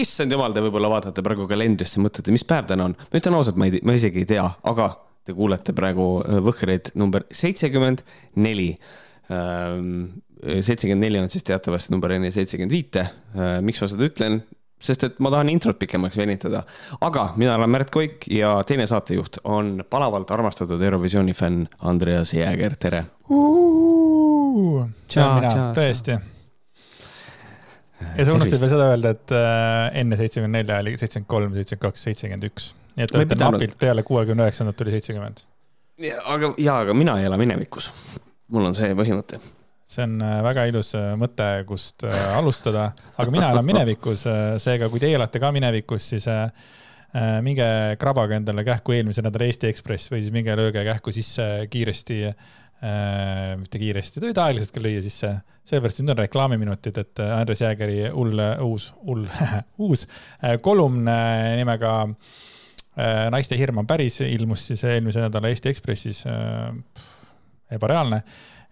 issand jumal, te võib-olla vaatate praegu kalendrisse, mõtlete, mis päev täna on. ma ütlen ausalt, ma ei, ma isegi ei tea, aga te kuulete praegu äh, Võhkreid number seitsekümmend neli. Ähm, seitsekümmend neli on siis teatavasti number enne seitsekümmend viite. Äh, miks ma seda ütlen? sest et ma tahan introt pikemaks venitada. aga mina olen Märt Koik ja teine saatejuht on palavalt armastatud Eurovisiooni fänn Andreas Jääger, tere. tõesti ja sa unustasid veel seda öelda, et äh, enne seitsekümmend nelja oli seitsekümmend kolm, seitsekümmend kaks, seitsekümmend üks. nii et olete napilt peale kuuekümne üheksandat tuli seitsekümmend. aga, jaa, aga mina ei ela minevikus. mul on see põhimõte. see on äh, väga ilus äh, mõte, kust alustada, aga mina elan minevikus, seega kui teie elate ka minevikus, siis minge krabage endale kähku eelmise nädala Eesti Ekspress või siis minge lööge kähku sisse kiiresti mitte kiiresti, ta võib aeglaselt ka lüüa sisse, sellepärast nüüd on reklaamiminutid, et äh, Andres Jäägeri hull, uus, hull uus äh, kolumn äh, nimega äh, Naiste hirm on päris, ilmus siis eelmise nädala Eesti Ekspressis äh,. ebareaalne.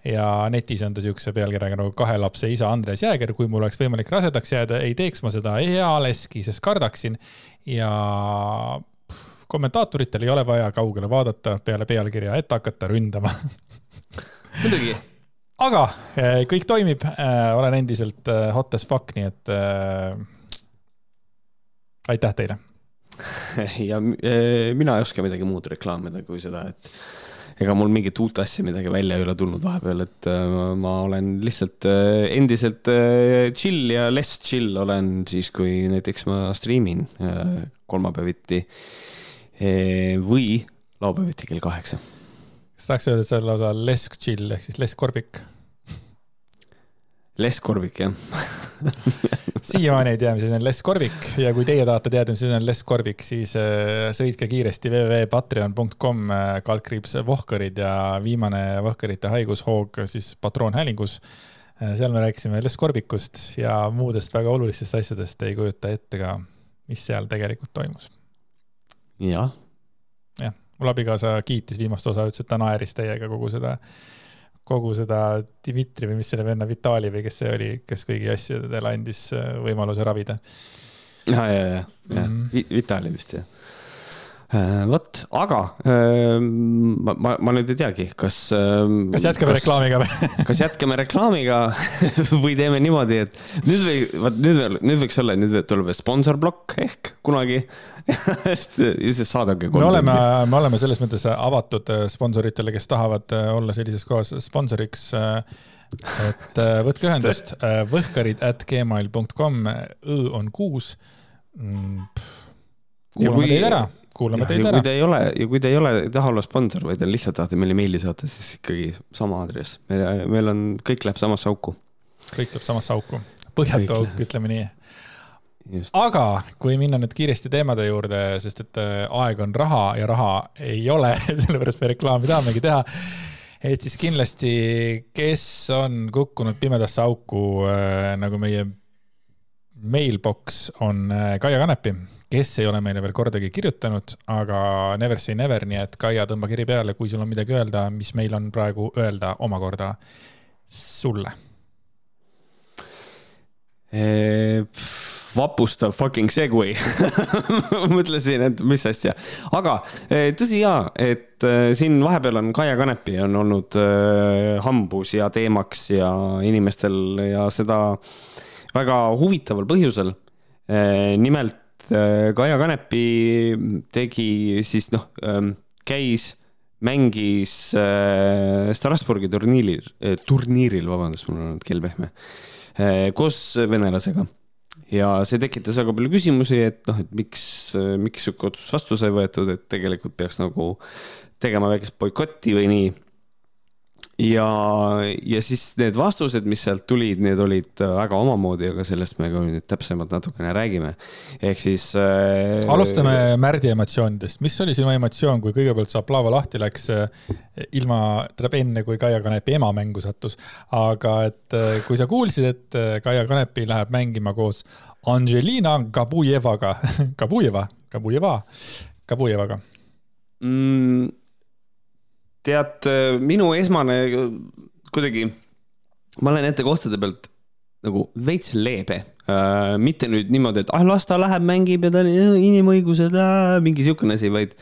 Ja netis on ta siukse pealkirjaga nagu kahe lapse isa Andres Jääger, kui mul oleks võimalik rasedaks jääda, ei teeks ma seda ealeski, sest kardaksin. Ja kommentaatoritel ei ole vaja kaugele vaadata peale pealkirja, et hakata ründama muidugi. aga eh, kõik toimib, eh, olen endiselt eh, hot as fuck, nii et äh, aitäh teile. ja mina ei oska midagi muud reklaamida kui seda, et ega mul mingit uut asja midagi välja ei ole tulnud vahepeal, et ma olen lihtsalt endiselt chill ja less chill olen siis, kui näiteks ma striimin kolmapäeviti või laupäeviti kell kaheksa kas tahaks öelda, et see on lausa lesk chill ehk siis lesk korbik? Les Korbik, jah siiamaani ei tea, mis asi on Les Korbik ja kui teie tahate teada, mis asi on Les Korbik, siis äh, sõitke kiiresti www.patreon.com äh, kaldkriips Vohkarid ja viimane Vohkarite haigushoog siis patroonhäälingus. Äh, seal me rääkisime Les Korbikust ja muudest väga olulistest asjadest ei kujuta ette ka, mis seal tegelikult toimus. jah mul abikaasa kiitis viimast osa, ütles, et ta naeris täiega kogu seda, kogu seda Dmitri või mis selle venna Vitali või kes see oli, kes kõigi asjadele andis äh, võimaluse ravida. ja, ja, ja, ja mm -hmm. Vitali vist jah äh, vot, aga äh, ma, ma, ma nüüd ei teagi, kas. kas jätkame kas, reklaamiga või kas jätkame reklaamiga või teeme niimoodi, et nüüd või, vot nüüd, nüüd võiks olla, nüüd tuleb sponsorblokk ehk kunagi siis saadagi. me oleme, me oleme selles mõttes avatud äh, sponsoritele, kes tahavad äh, olla sellises kohas sponsoriks. Äh, et võtke ühendust, võhkarid at gmail.com, õ on kuus. Mm, kuulame teid ära kuulame teid ära. kui te ei ole ja kui te ei ole, ei taha olla sponsor, vaid lihtsalt tahate meile meili saata, siis ikkagi sama aadress. meil, meil on, kõik läheb samasse auku. kõik läheb samasse auku, põhjatu auk, ütleme nii Just. aga kui minna nüüd kiiresti teemade juurde, sest et äh, aeg on raha ja raha ei ole sellepärast me reklaami tahamegi teha. et siis kindlasti, kes on kukkunud pimedasse auku äh, nagu meie mailbox on äh, Kaia Kanepi, kes ei ole meile veel kordagi kirjutanud, aga never say never, nii et Kaia, tõmba kiri peale, kui sul on midagi öelda, mis meil on praegu öelda omakorda sulle eee vapustav fucking segway. Mõtlesin, et mis asja, aga eh, tõsi jaa, et eh, siin vahepeal on Kaia Kanepi on olnud eh, hambus ja teemaks ja inimestel ja seda väga huvitaval põhjusel. nimelt Kaia Kanepi tegi siis noh, käis mängis Strasbourgi turniiril, turniiril, vabandust, mul on olnud kell pehme, koos venelasega ja see tekitas väga palju küsimusi, et noh, et miks, miks sihuke otsus vastu sai võetud, et tegelikult peaks nagu tegema väikest boikotti või nii ja, ja siis need vastused, mis sealt tulid, need olid väga omamoodi, aga sellest me ka nüüd täpsemalt natukene räägime. ehk siis äh,. alustame Märdi emotsioonidest, mis oli sinu emotsioon, kui kõigepealt Zaplava lahti läks äh, ilma, tähendab enne, kui Kaia Kanepi ema mängu sattus. aga et äh, kui sa kuulsid, et äh, Kaia Kanepi läheb mängima koos Angelina Gabujevaga Gabujeva, Gabujeva, Gabujevaga mm tead, minu esmane kuidagi, ma olen nende kohtade pealt nagu veits leebe äh,. mitte nüüd niimoodi, et ah las ta läheb, mängib ja ta on inimõigused äh,, mingi siukene asi, vaid,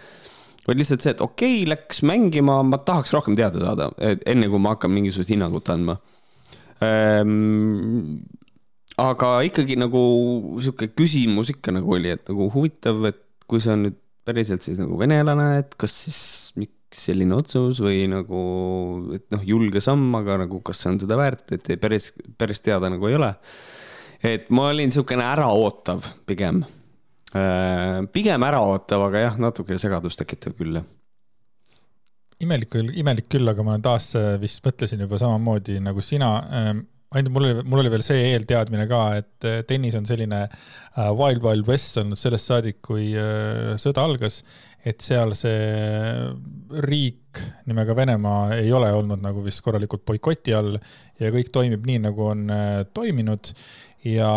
vaid lihtsalt see, et okei okay,, läks mängima, ma tahaks rohkem teada saada, enne kui ma hakkan mingisugust hinnangut andma ähm, aga ikkagi nagu sihuke küsimus ikka nagu oli, et nagu huvitav, et kui see on nüüd päriselt siis nagu venelane, et kas siis selline otsus või nagu, et noh, julge samm, aga nagu kas see on seda väärt, et päris, päris teada nagu ei ole. et ma olin niisugune äraootav pigem. Äh, pigem äraootav, aga jah, natuke segadust tekitav küll, jah imelik küll, imelik küll, aga ma taas äh, vist mõtlesin juba samamoodi nagu sina ähm, ainult mul oli, mul oli veel see eelteadmine ka, et äh, tennis on selline Wild Wild West olnud sellest saadik, kui sõda algas et seal see riik nimega Venemaa ei ole olnud nagu vist korralikult boikoti all ja kõik toimib nii, nagu on äh, toiminud ja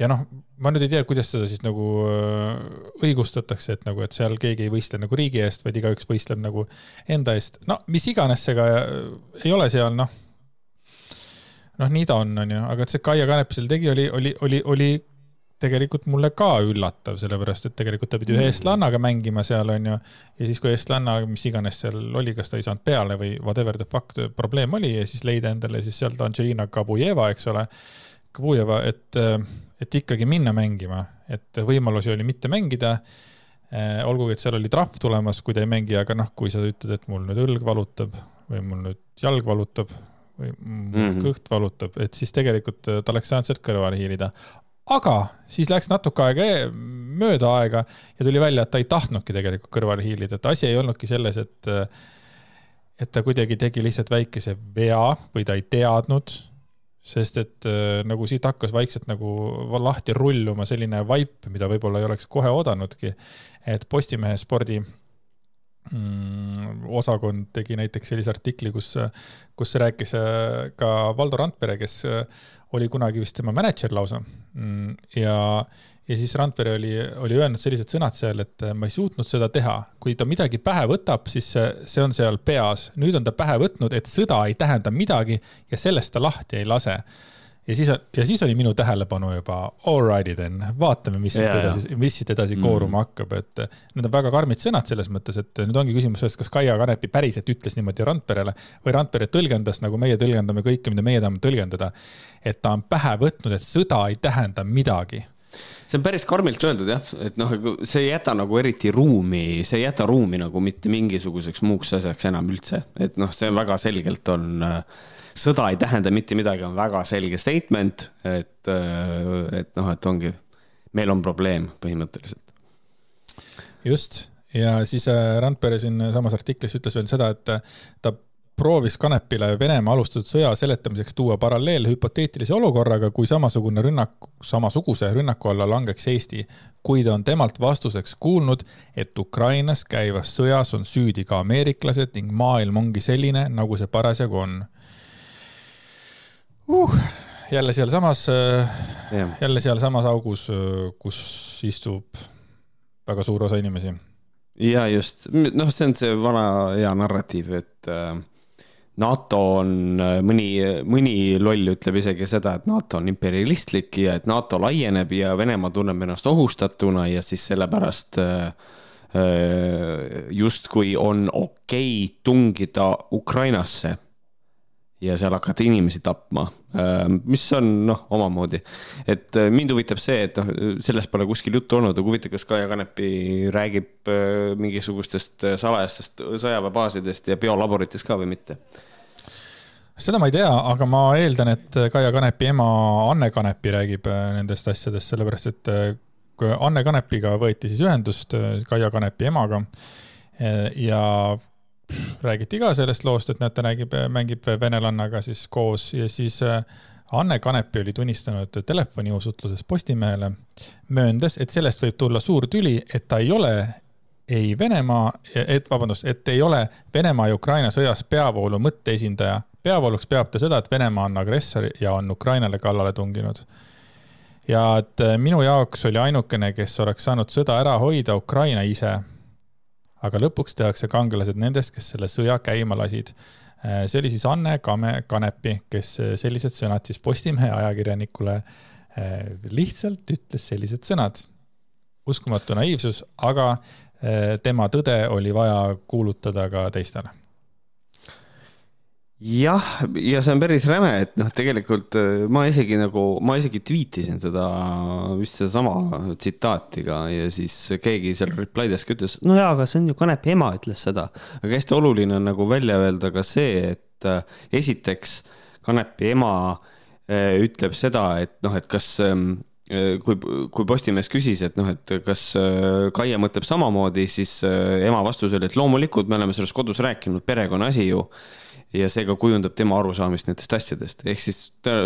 ja noh, ma nüüd ei tea, kuidas seda siis nagu äh, õigustatakse, et nagu, et seal keegi ei võistle nagu riigi eest, vaid igaüks võistleb nagu enda eest. no mis iganes ka ei ole seal, noh. Noh, nii ta on, on ju, aga see Kaia Kanep seal tegi, oli, oli, oli, oli tegelikult mulle ka üllatav, sellepärast et tegelikult ta pidi ühe mm. eestlannaga mängima seal, onju. ja siis, kui eestlanna, mis iganes seal oli, kas ta ei saanud peale või whatever the fuck probleem oli ja siis leida endale siis sealt Angelina Kabujeva, eks ole. Kabujeva, et, et ikkagi minna mängima, et võimalusi oli mitte mängida. olgugi, et seal oli trahv tulemas, kui ta ei mängi, aga noh, kui sa ütled, et mul nüüd õlg valutab või mul nüüd jalg valutab või mm -hmm. kõht valutab, et siis tegelikult ta oleks saanud sealt kõrvale hiilida aga siis läks natuke aega e-, mööda aega ja tuli välja, et ta ei tahtnudki tegelikult kõrvale hiilida, et asi ei olnudki selles, et, et ta kuidagi tegi lihtsalt väikese vea või ta ei teadnud. sest et nagu siit hakkas vaikselt nagu lahti rulluma selline vaip, mida võib-olla ei oleks kohe oodanudki. et Postimehe spordi osakond tegi näiteks sellise artikli, kus, kus rääkis ka Valdo Randpere, kes oli kunagi vist tema mänedžer lausa. Mm, ja, ja siis Randpere oli, oli öelnud sellised sõnad seal, et ma ei suutnud seda teha. kui ta midagi pähe võtab, siis see, see on seal peas. nüüd on ta pähe võtnud, et sõda ei tähenda midagi ja sellest ta lahti ei lase ja siis, ja siis oli minu tähelepanu juba alrighty then, vaatame, mis siit edasi, mis siit edasi kooruma mm. hakkab, et need on väga karmid sõnad selles mõttes, et nüüd ongi küsimus selles, kas Kaia Kanepi päriselt ütles niimoodi Randperele või Randpere tõlgendas, nagu meie tõlgendame kõike, mida meie tahame tõlgendada. et ta on pähe võtnud, et sõda ei tähenda midagi see on päris karmilt öeldud jah, et noh, see ei jäta nagu eriti ruumi, see ei jäta ruumi nagu mitte mingisuguseks muuks asjaks enam üldse, et noh, see on väga selgelt on äh, sõda ei tähenda mitte midagi, on väga selge statement, et, äh, et noh, et ongi, meil on probleem põhimõtteliselt. just, ja siis äh, Randpere siin samas artiklis ütles veel seda, et äh, ta proovis Kanepile Venemaa alustatud sõja seletamiseks tuua paralleele hüpoteetilise olukorraga, kui samasugune rünnak, samasuguse rünnaku alla langeks Eesti, kuid on temalt vastuseks kuulnud, et Ukrainas käivas sõjas on süüdi ka ameeriklased ning maailm ongi selline, nagu see parasjagu on uh, jälle sealsamas yeah., jälle sealsamas augus, kus istub väga suur osa inimesi. ja just, noh, see on see vana hea narratiiv, et äh, NATO on, äh, mõni, mõni loll ütleb isegi seda, et NATO on imperialistlik ja et NATO laieneb ja Venemaa tunneb ennast ohustatuna ja siis sellepärast äh, justkui on okei okay tungida Ukrainasse ja seal hakata inimesi tapma, äh, mis on noh, omamoodi. et äh, mind huvitab see, et noh, sellest pole kuskil juttu olnud, aga huvitav, kas Kaia Kanepi räägib äh, mingisugustest salajastest sõjaväebaasidest ja biolaboritest ka või mitte? seda ma ei tea, aga ma eeldan, et Kaia Kanepi ema Anne Kanepi räägib nendest asjadest, sellepärast et Anne Kanepiga võeti siis ühendust Kaia Kanepi emaga ja räägiti ka sellest loost, et näed, ta räägib, mängib venelannaga siis koos ja siis äh, Anne Kanepi oli tunnistanud telefoniusutluses Postimehele, mööndes, et sellest võib tulla suur tüli, et ta ei ole ei Venemaa, et vabandust, et ei ole Venemaa ja Ukraina sõjas peavoolu mõtteesindaja. peavooluks peab ta seda, et Venemaa on agressor ja on Ukrainale kallale tunginud. ja et äh, minu jaoks oli ainukene, kes oleks saanud sõda ära hoida, Ukraina ise aga lõpuks tehakse kangelased nendest, kes selle sõja käima lasid. see oli siis Anne Kame Kanepi, kes sellised sõnad siis Postimehe ajakirjanikule lihtsalt ütles sellised sõnad. uskumatu naiivsus, aga tema tõde oli vaja kuulutada ka teistele jah, ja see on päris räme, et noh, tegelikult äh, ma isegi nagu, ma isegi tweetisin seda, vist sedasama tsitaati ka ja siis keegi seal reply des ka ütles, no jaa, aga see on ju Kanepi ema ütles seda. aga hästi oluline on nagu välja öelda ka see, et äh, esiteks Kanepi ema äh, ütleb seda, et noh, et kas ähm, kui, kui Postimees küsis, et noh, et kas Kaia mõtleb samamoodi, siis ema vastus oli, et loomulikult me oleme sellest kodus rääkinud, perekonna asi ju ja see ka kujundab tema arusaamist nendest asjadest, ehk siis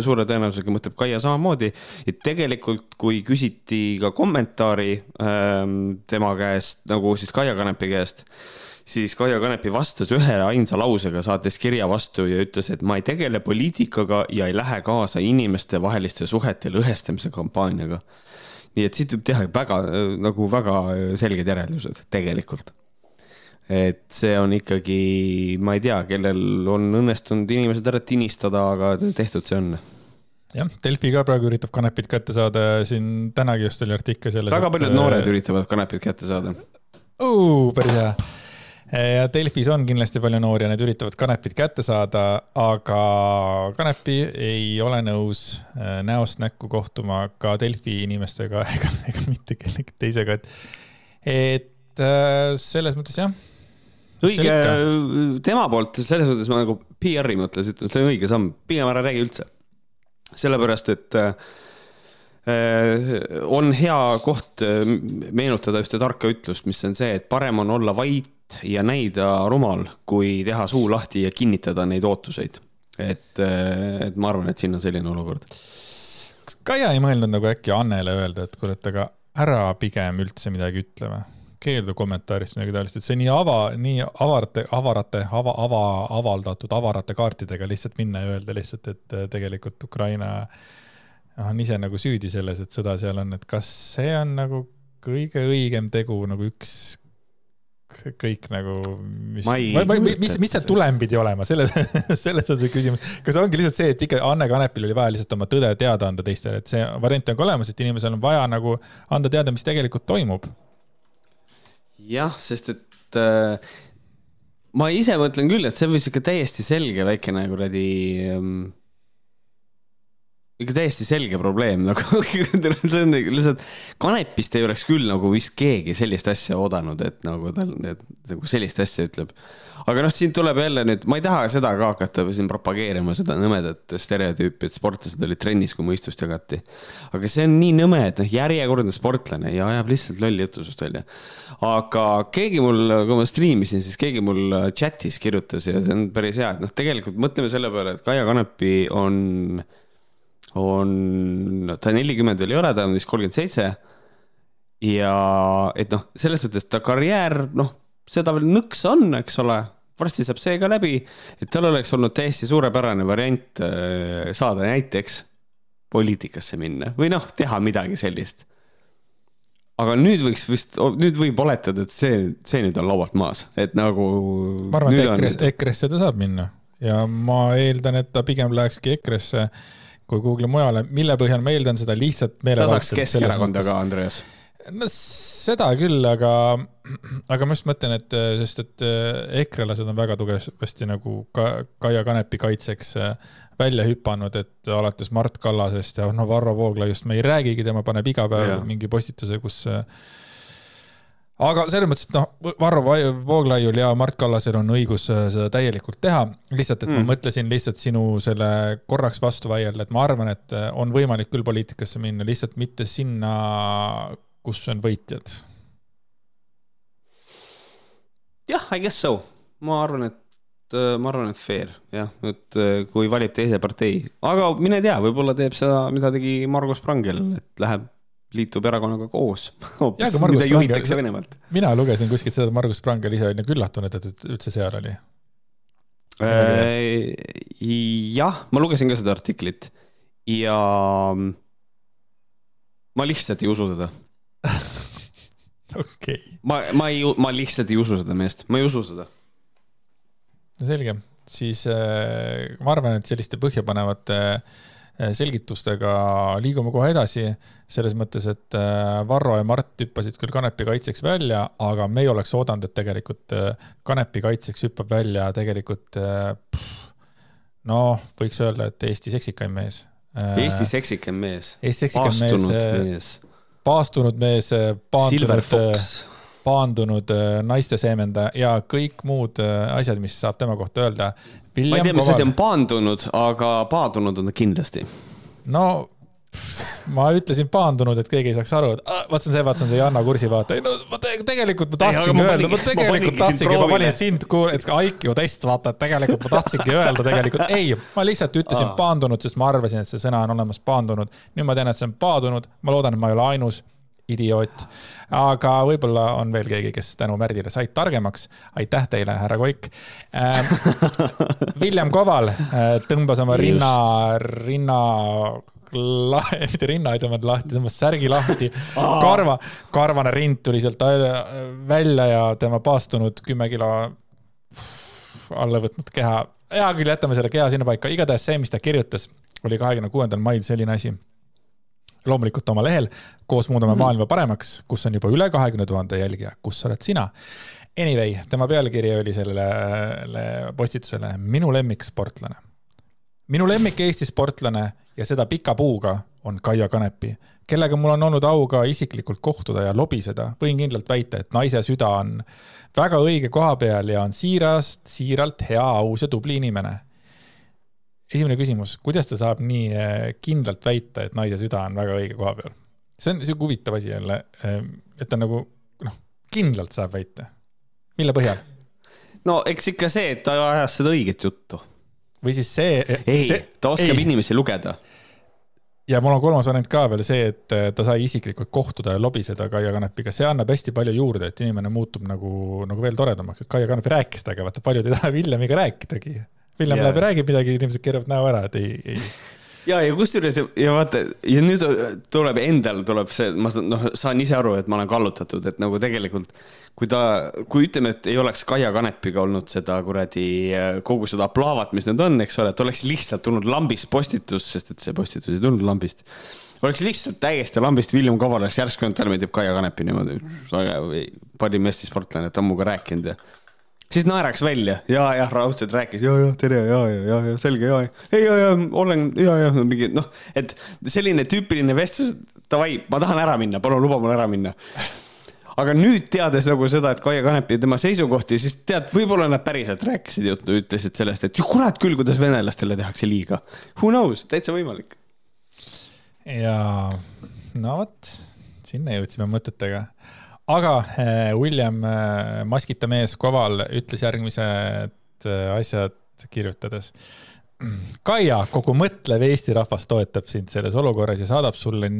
suure tõenäosusega mõtleb Kaia samamoodi. ja tegelikult, kui küsiti ka kommentaari ähm, tema käest nagu siis Kaia Kanepi käest, siis Kaia Kanepi vastas ühe ainsa lausega, saates kirja vastu ja ütles, et ma ei tegele poliitikaga ja ei lähe kaasa inimestevaheliste suhete lõhestamise kampaaniaga. nii et siit võib teha väga nagu väga selged järeldused tegelikult et see on ikkagi, ma ei tea, kellel on õnnestunud inimesed ära tinistada, aga tehtud see on jah, Delfi ka praegu üritab kanepit kätte saada, siin tänagi just oli artikkel selles. väga paljud et... noored üritavad kanepit kätte saada. päris hea. ja Delfis on kindlasti palju noori ja need üritavad kanepit kätte saada, aga Kanepi ei ole nõus äh, näost näkku kohtuma ka Delfi inimestega ega, ega mitte kellegi teisega, et, et äh, selles mõttes jah õige, tema poolt selles mõttes ma nagu PR-i mõttes ütlen, see on õige samm, pigem ära räägi üldse. sellepärast, et äh, on hea koht äh, meenutada ühte tarka ütlust, mis on see, et parem on olla vait ja näida rumal, kui teha suu lahti ja kinnitada neid ootuseid. et, äh, et ma arvan, et siin on selline olukord. kas Kaia ei mõelnud nagu äkki Annele öelda, et kuule, et aga ära pigem üldse midagi ütle või? Keeldu kommentaarist midagi taolist, et see nii ava, nii avarate, avarate, ava, ava, avaldatud avarate kaartidega lihtsalt minna ja öelda lihtsalt, et äh, tegelikult Ukraina noh, on ise nagu süüdi selles, et sõda seal on, et kas see on nagu kõige õigem tegu nagu üks kõik nagu, mis, mis, mis see tulem pidi olema, selles, selles on see küsimus. kas ongi lihtsalt see, et ikka Anne Kanepil oli vaja lihtsalt oma tõde teada anda teistele, et see variant on ka olemas, et inimesel on vaja nagu anda teada, mis tegelikult toimub jah, sest et äh, ma ise mõtlen küll, et see võis ikka täiesti selge väikene kuradi ähm, ikka täiesti selge probleem nagu see on lihtsalt, Kanepist ei oleks küll nagu vist keegi sellist asja oodanud, et nagu et nagu sellist asja ütleb aga noh, siin tuleb jälle nüüd, ma ei taha seda ka hakata siin propageerima, seda nõmedat stereotüüpi, et sportlased olid trennis, kui mõistust jagati. aga see on nii nõme, et noh, järjekordne sportlane ja ajab lihtsalt lolli jutusust välja. aga keegi mul, kui ma striimisin, siis keegi mul chat'is kirjutas ja see on päris hea, et noh, tegelikult mõtleme selle peale, et Kaia Kanepi on, on, ta nelikümmend veel ei ole, ta on vist kolmkümmend seitse ja et noh, selles suhtes ta karjäär, noh, seda veel nõks on, eks ole, varsti saab see ka läbi, et tal oleks olnud täiesti suurepärane variant äh, saada näiteks poliitikasse minna või noh, teha midagi sellist. aga nüüd võiks vist, nüüd võib oletada, et see, see nüüd on laualt maas, et nagu. ma arvan, et EKRE-sse, EKRE-sse ta saab minna ja ma eeldan, et ta pigem lähekski EKRE-sse kui kuhugi mujale, mille põhjal ma eeldan seda lihtsalt meelevaldselt. ta saaks Keskerakonda ka, Andreas no seda küll, aga, aga ma just mõtlen, et sest, et eh, ekrelased on väga tugevasti nagu ka Kaia Kanepi kaitseks eh, välja hüpanud, et alates Mart Kallasest ja noh, Varro Vooglaiust me ei räägigi, tema paneb iga päev ja. mingi postituse, kus eh, aga selles mõttes, et noh, Varro Vooglaiul ja Mart Kallasel on õigus seda täielikult teha, lihtsalt, et mm. ma mõtlesin lihtsalt sinu selle korraks vastu vaielda, et ma arvan, et on võimalik küll poliitikasse minna, lihtsalt mitte sinna kus on võitjad? jah, I guess so, ma arvan, et äh, ma arvan, et fair jah, et äh, kui valib teise partei, aga mine tea, võib-olla teeb seda, mida tegi Margus Prangel, et läheb liitub erakonnaga koos hoopis, mida juhitakse Venemaalt. mina lugesin kuskilt seda, et Margus Prangel ise oli nagu üllatunud, et üldse seal oli äh,. jah, ma lugesin ka seda artiklit ja ma lihtsalt ei usu teda okei okay.. ma, ma ei, ma lihtsalt ei usu seda meest, ma ei usu seda. no selge, siis äh, ma arvan, et selliste põhjapanevate äh, selgitustega liigume kohe edasi. selles mõttes, et äh, Varro ja Mart hüppasid küll kanepi kaitseks välja, aga me ei oleks oodanud, et tegelikult kanepi kaitseks hüppab välja tegelikult noh, võiks öelda, et Eesti seksikaim mees. Eesti seksikaim mees. Eesti seksikaim mees, mees., paastunud mees, paandunud, paandunud naiste seemendaja ja kõik muud asjad, mis saab tema kohta öelda ma ei tea, mis asi on paandunud, aga paadunud on ta kindlasti. no ma ütlesin paandunud, et keegi ei saaks aru, et ah, vaat see on see, vaat see on see Janno Kursi vaata. ei no ma te, tegelikult ma tahtsingi öelda, ma tegelikult ma tahtsingi, ma panin sind, et IQ test vaata, et tegelikult ma tahtsingi öelda tegelikult ei, ma lihtsalt ütlesin paandunud, sest ma arvasin, et see sõna on olemas paandunud. nüüd ma tean, et see on paadunud, ma loodan, et ma ei ole ainus idioot. aga võib-olla on veel keegi, kes tänu Märdile said targemaks. aitäh teile, härra Koik äh,. William Koval äh, tõmbas oma Just. rinna, rinna lahe, mitte rinna ei tõmmanud lahti, tõmbas särgi lahti. karva, karvane rind tuli sealt välja ja tema paastunud kümme kilo alla võtnud keha. hea küll, jätame selle keha sinnapaika, igatahes see, mis ta kirjutas, oli kahekümne kuuendal mail selline asi loomulikult oma lehel koos muudame mm -hmm. maailma paremaks, kus on juba üle kahekümne tuhande jälgija, kus oled sina. Anyway, tema pealkiri oli sellele postitusele minu lemmiksportlane. minu lemmik Eesti sportlane ja seda pika puuga on Kaia Kanepi, kellega mul on olnud au ka isiklikult kohtuda ja lobiseda. võin kindlalt väita, et naise süda on väga õige koha peal ja on siirast, siiralt hea, aus ja tubli inimene esimene küsimus, kuidas ta saab nii äh, kindlalt väita, et naise süda on väga õige koha peal? see on sihuke huvitav asi jälle, äh, et ta nagu noh, kindlalt saab väita. mille põhjal? no eks ikka see, et ta ajas seda õiget juttu. või siis see. ei, ta oskab ei. inimesi lugeda. ja mul on kolmas variant ka veel see, et ta sai isiklikult kohtuda ja lobiseda Kaia Kanepiga, see annab hästi palju juurde, et inimene muutub nagu, nagu veel toredamaks, et Kaia Kanepi rääkis temaga, vaata paljud ei taha Villemiga rääkidagi Villem läheb ja räägib midagi, inimesed keeravad näo ära, et ei, ei ja, ja kusjuures ja vaata ja nüüd tuleb endal tuleb see, ma noh, saan ise aru, et ma olen kallutatud, et nagu tegelikult kui ta, kui ütleme, et ei oleks Kaia Kanepiga olnud seda kuradi kogu seda aplaavat, mis nüüd on, eks ole, et oleks lihtsalt tulnud lambist postitus, sest et see postitus ei tulnud lambist. oleks lihtsalt täiesti lambist William Kaval oleks järsku öelnud, talle meeldib Kaia Kanepi niimoodi, parim Eesti sportlane, et ammu ka rääkinud ja siis naeraks välja ja, jah, raudselt rääkis ja, ja tere ja, ja, ja, ja selge ja, ei, ja, ja olen ja, ja mingi noh, et selline tüüpiline vestlus, davai, ma tahan ära minna, palun luba mul ära minna. aga nüüd teades nagu seda, et Kaia Kanepi ja tema seisukohti, siis tead, võib-olla nad päriselt rääkisid juttu, ütlesid sellest, et kurat küll, kuidas venelastele tehakse liiga. Who knows, täitsa võimalik. ja no vot, sinna jõudsime mõtetega aga eh, William eh, maskita mees Koval ütles järgmised eh, asjad kirjutades. Kaia, kogu mõtlev Eesti rahvas toetab sind selles olukorras ja saadab sulle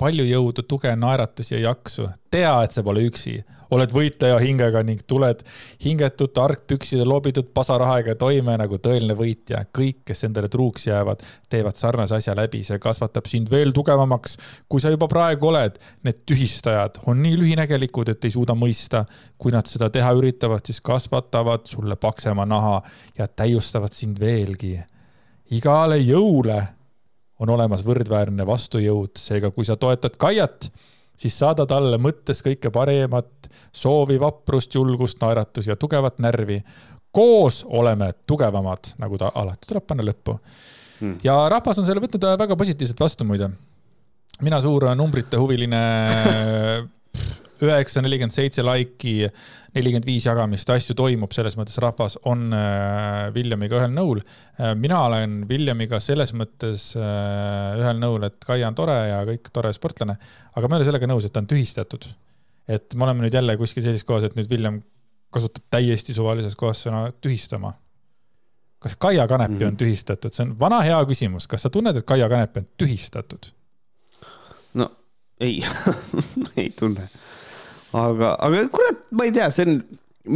palju jõudu, tuge, naeratusi ja jaksu. tea, et sa pole üksi, oled võitleja hingega ning tuled hingetud, argpükside lobitud pasarahaga toime nagu tõeline võitja. kõik, kes endale truuks jäävad, teevad sarnase asja läbi, see kasvatab sind veel tugevamaks, kui sa juba praegu oled. Need tühistajad on nii lühinägelikud, et ei suuda mõista. kui nad seda teha üritavad, siis kasvatavad sulle paksema naha ja täiustavad sind veelgi. igale jõule on olemas võrdväärne vastujõud, seega kui sa toetad Kaiat, siis saada talle mõttes kõike paremat, soovi, vaprust, julgust, naeratusi ja tugevat närvi. koos oleme tugevamad, nagu ta alati tuleb panna lõppu hmm.. ja rahvas on selle võtnud väga positiivselt vastu muide. mina suur numbrite huviline üheksa, nelikümmend seitse laiki, nelikümmend viis jagamist, asju toimub, selles mõttes rahvas on äh, ühel nõul. Äh, mina olen Villemiga selles mõttes äh, ühel nõul, et Kaia on tore ja kõik tore sportlane, aga ma ei ole sellega nõus, et ta on tühistatud. et me oleme nüüd jälle kuskil sellises kohas, et nüüd Villem kasutab täiesti suvalises kohas sõna tühistama. kas Kaia Kanepi mm -hmm. on tühistatud, see on vana hea küsimus, kas sa tunned, et Kaia Kanepi on tühistatud? no ei ei tunne aga, aga kurat, ma ei tea, see on,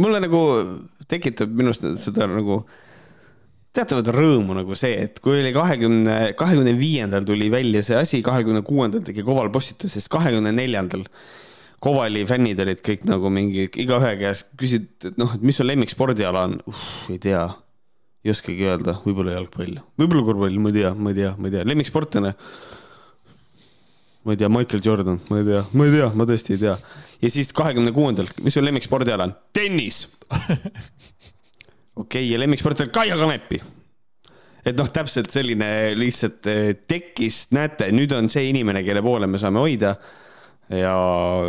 mulle nagu tekitab minust seda nagu teatavat rõõmu nagu see, et kui oli kahekümne, kahekümne viiendal tuli välja see asi, kahekümne kuuendal tegi Koval postitus, siis kahekümne neljandal Kovali fännid olid kõik nagu mingi igaühe käest küsid, et noh, et mis su lemmikspordiala on ei tea. ei oskagi öelda, võib-olla jalgpall, võib-olla korvpall, ma ei tea, ma ei tea, ma ei tea, lemmiksportlane. Ma ei tea, Michael Jordan, ma ei tea, ma ei tea, ma tõesti ei tea. ja siis kahekümne kuuendal, mis su lemmikspordiala on? tennis. okei ja lemmiksportlane Kaia Kanepi et noh, täpselt selline lihtsalt eh, tekkis, näete, nüüd on see inimene, kelle poole me saame hoida. ja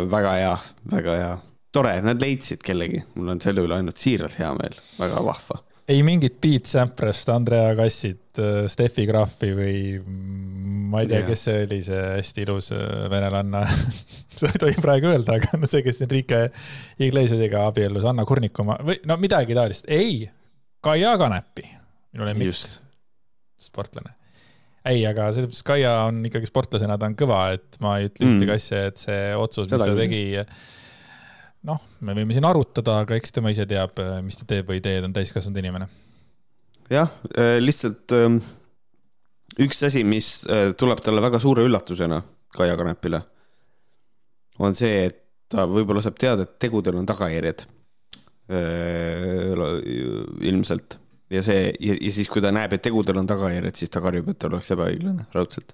väga hea, väga hea, tore, nad leidsid kellegi, mul on selle üle ainult siiralt hea meel, väga vahva. Ei mingit Beat Samprast, Andrea Kassit, äh, Steffi Graffi või ma ei tea, kes see oli, see hästi ilus äh, venelanna. Seda ei tohi praegu öelda, aga no see, kes Enrique Iglesiasiga abiellus, Anna Kurnikuma või no midagi taolist, ei, Kaia Kanepi, minu lemmik sportlane. ei, aga selles mõttes Kaia on ikkagi sportlasena, ta on kõva, et ma ei ütle mm. ühtegi asja, et see otsus, mis ta tegi, noh, me võime siin arutada, aga eks tema ise teab, mis ta teeb või ei tee, ta on täiskasvanud inimene. jah, äh, lihtsalt ähm, üks asi, mis äh, tuleb talle väga suure üllatusena, Kaia Kanepile, on see, et ta võib-olla saab teada, et tegudel on tagajärjed. Ilmselt ja see ja, ja siis, kui ta näeb, et tegudel on tagajärjed, siis ta karjub, et oleks ebaõiglane, raudselt.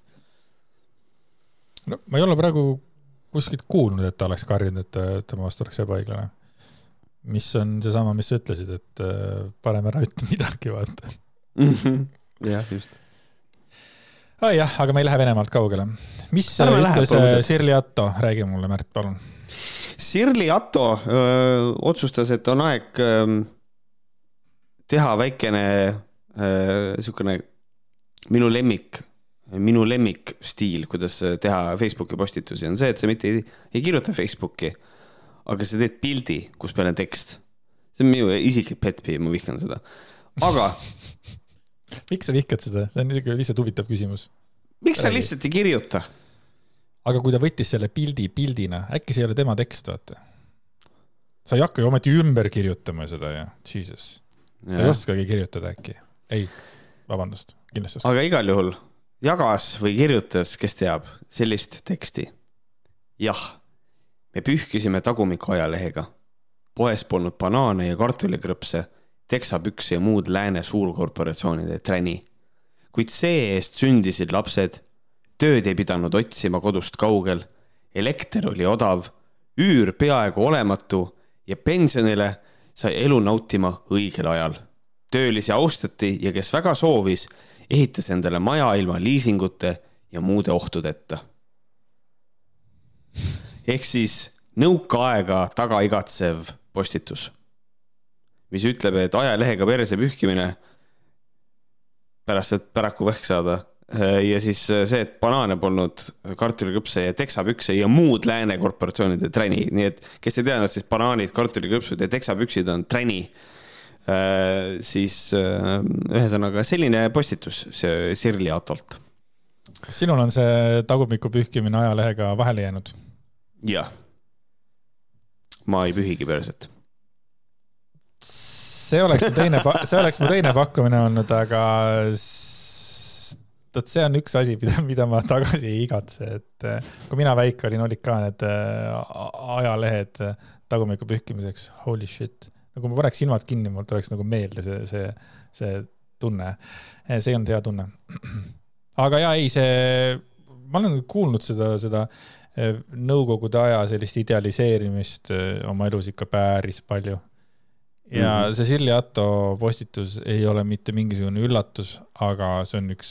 no ma ei ole praegu kuskilt kuulnud, et ta oleks karjunud, et tema vastu oleks ebaõiglane. mis on seesama, mis sa ütlesid, et äh, parem ära ütle midagi, vaata. jah, just. Ah, jah, aga me ei lähe Venemaalt kaugele. mis Ärme ütles läheb, äh, Sirli Atto, räägi mulle, Märt, palun. Sirli Atto öö, otsustas, et on aeg öö, teha väikene niisugune äh, minu lemmik, minu lemmikstiil, kuidas teha Facebooki postitusi, on see, et sa mitte ei, ei kirjuta Facebooki, aga sa teed pildi, kus peal on tekst. see on minu isiklik pet peeve, ma vihkan seda, aga miks sa vihkad seda, see on niisugune lihtsalt huvitav küsimus. miks sa lihtsalt ei kirjuta? aga kui ta võttis selle pildi pildina, äkki see ei ole tema tekst, vaata? sa ei hakka ju ometi ümber kirjutama seda ju, jesus ta ei oskagi kirjutada äkki. ei, vabandust, kindlasti oskab. aga igal juhul jagas või kirjutas, kes teab, sellist teksti. jah, me pühkisime tagumiku ajalehega. poes polnud banaane ja kartulikrõpse, teksapükse ja muud lääne suurkorporatsioonide träni. kuid see-eest sündisid lapsed. tööd ei pidanud otsima kodust kaugel. elekter oli odav, üür peaaegu olematu ja pensionile sai elu nautima õigel ajal. töölisi austati ja kes väga soovis, ehitas endale maja ilma liisingute ja muude ohtudeta. ehk siis nõukaaega taga igatsev postitus, mis ütleb, et ajalehega perse pühkimine pärast, et päraku vähk saada ja siis see, et banaane polnud, kartuliküpse ja teksapükse ja muud lääne korporatsioonide träni, nii et kes ei teadnud, siis banaanid, kartuliküpsud ja teksapüksid on träni. Äh, siis ühesõnaga selline postitus see Sirli Atolt. kas sinul on see tagumiku pühkimine ajalehega vahele jäänud? jah. ma ei pühigi perset see oleks mu teine, see oleks mu teine pakkumine olnud, aga vot see on üks asi, mida, mida ma tagasi ei igatse, et eh, kui mina väike olin, olid ka need eh, ajalehed eh, tagumiku pühkimiseks, holy shit. Kui ma paneks silmad kinni, mul tuleks nagu meelde see, see, see tunne. see ei olnud hea tunne. aga ja ei, see, ma olen kuulnud seda, seda nõukogude aja sellist idealiseerimist oma elus ikka päris palju ja mm -hmm. see Silja Atto postitus ei ole mitte mingisugune üllatus, aga see on üks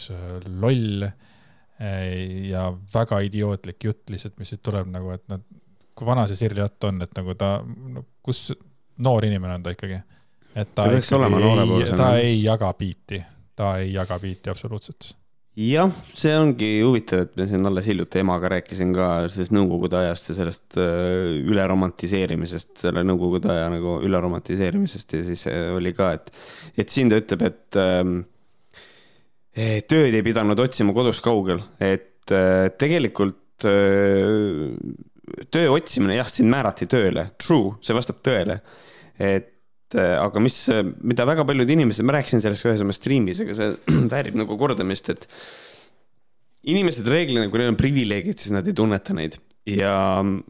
loll ja väga idiootlik jutt lihtsalt, mis siit tuleb nagu, et nad, kui vana see Silja Atto on, et nagu ta no,, kus noor inimene on ta ikkagi? et ta, ta, ei, ta ei jaga biiti, ta ei jaga biiti absoluutselt. Jah, see ongi huvitav, et ma siin alles hiljuti emaga rääkisin ka sellest nõukogude ajast ja sellest äh, üleromantiseerimisest, selle nõukogude aja nagu üleromantiseerimisest ja siis äh, oli ka, et, et siin ta ütleb, et ähm, tööd ei pidanud otsima kodust kaugel, et äh, tegelikult töö otsimine, jah, sind määrati tööle, true, see vastab tõele. et Äh, aga mis, mida väga paljud inimesed, ma rääkisin sellest ühes oma striimis, aga see väärib nagu kordamist, et inimesed reeglina, kui neil on privileegid, siis nad ei tunneta neid ja,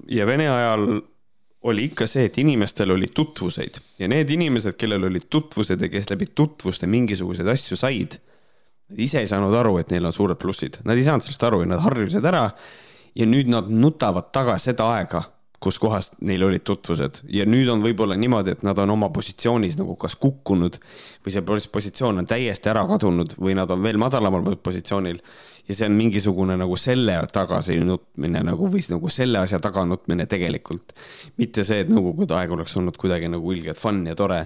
ja Vene ajal oli ikka see, et inimestel oli tutvuseid ja need inimesed, kellel olid tutvused ja kes läbi tutvuste mingisuguseid asju said, nad ise ei saanud aru, et neil on suured plussid, nad ei saanud sellest aru ja nad harjusid ära. Ja nüüd nad nutavad taga seda aega, kus kohas neil olid tutvused. Ja nüüd on võib-olla niimoodi, et nad on oma positsioonis nagu kas kukkunud või see positsioon on täiesti ära kadunud või nad on veel madalamal positsioonil. Ja see on mingisugune nagu selle tagasinutmine nagu või nagu selle asja taganutmine tegelikult. mitte see, et nõukogude aeg oleks olnud kuidagi nagu ilgelt fun ja tore.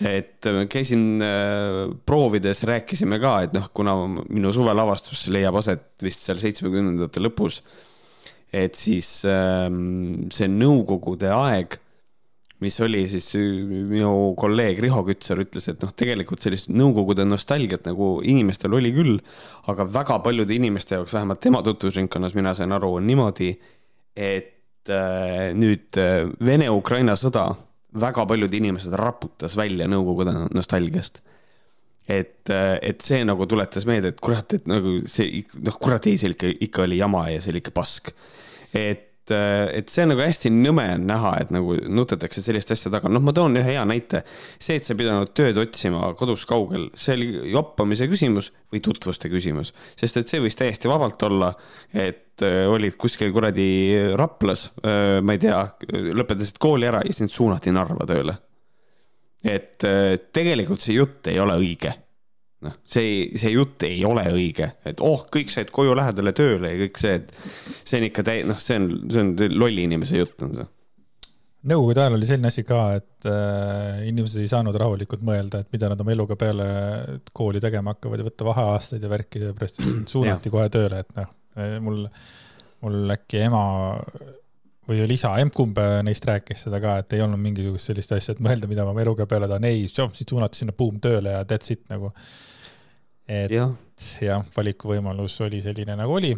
Et äh, käisin äh, proovides, rääkisime ka, et noh, kuna minu suvelavastus leiab aset vist seal seitsmekümnendate lõpus, et siis ähm, see nõukogude aeg mis oli siis minu kolleeg Riho Kütsar ütles, et noh, tegelikult sellist Nõukogude nostalgiat nagu inimestel oli küll, aga väga paljude inimeste jaoks, vähemalt tema tutvusringkonnas, mina sain aru, on niimoodi, et äh, nüüd äh, Vene-Ukraina sõda väga paljud inimesed raputas välja Nõukogude nostalgiast et, et see nagu tuletas meelde, et kurat, et nagu see, noh, kurat ei, see ikka, ikka oli jama ja see oli ikka pask. et et see on nagu hästi nõme on näha, et nagu nutetakse sellist asja taga. noh, ma toon ühe hea näite. see, et sa pidanud tööd otsima kodus kaugel, see oli joppamise küsimus või tutvuste küsimus, sest et see võis täiesti vabalt olla, et äh, olid kuskil kuradi Raplas, äh, ma ei tea, lõpetasid kooli ära ja sind suunati Narva tööle. Et tegelikult see jutt ei ole õige. Noh, see, see jutt ei ole õige, et oh, kõik said koju lähedale tööle ja kõik see, et see on ikka täi-, noh, see on, see on lolli inimese jutt on see. Nõukogude ajal oli selline asi ka, et äh, inimesed ei saanud rahulikult mõelda, et mida nad oma eluga peale kooli tegema hakkavad ja võtta vaheaastaid ja värki, sellepärast et sind suunati kohe tööle, et noh, mul, mul äkki ema või oli isa, emb-kumb neist rääkis seda ka, et ei olnud mingisugust sellist asja, et mõelda, mida ma eluga peale tahan, ei, sind suunati sinna buum tööle ja that's it nagu. Et jah. ja,, valikuvõimalus oli selline nagu oli.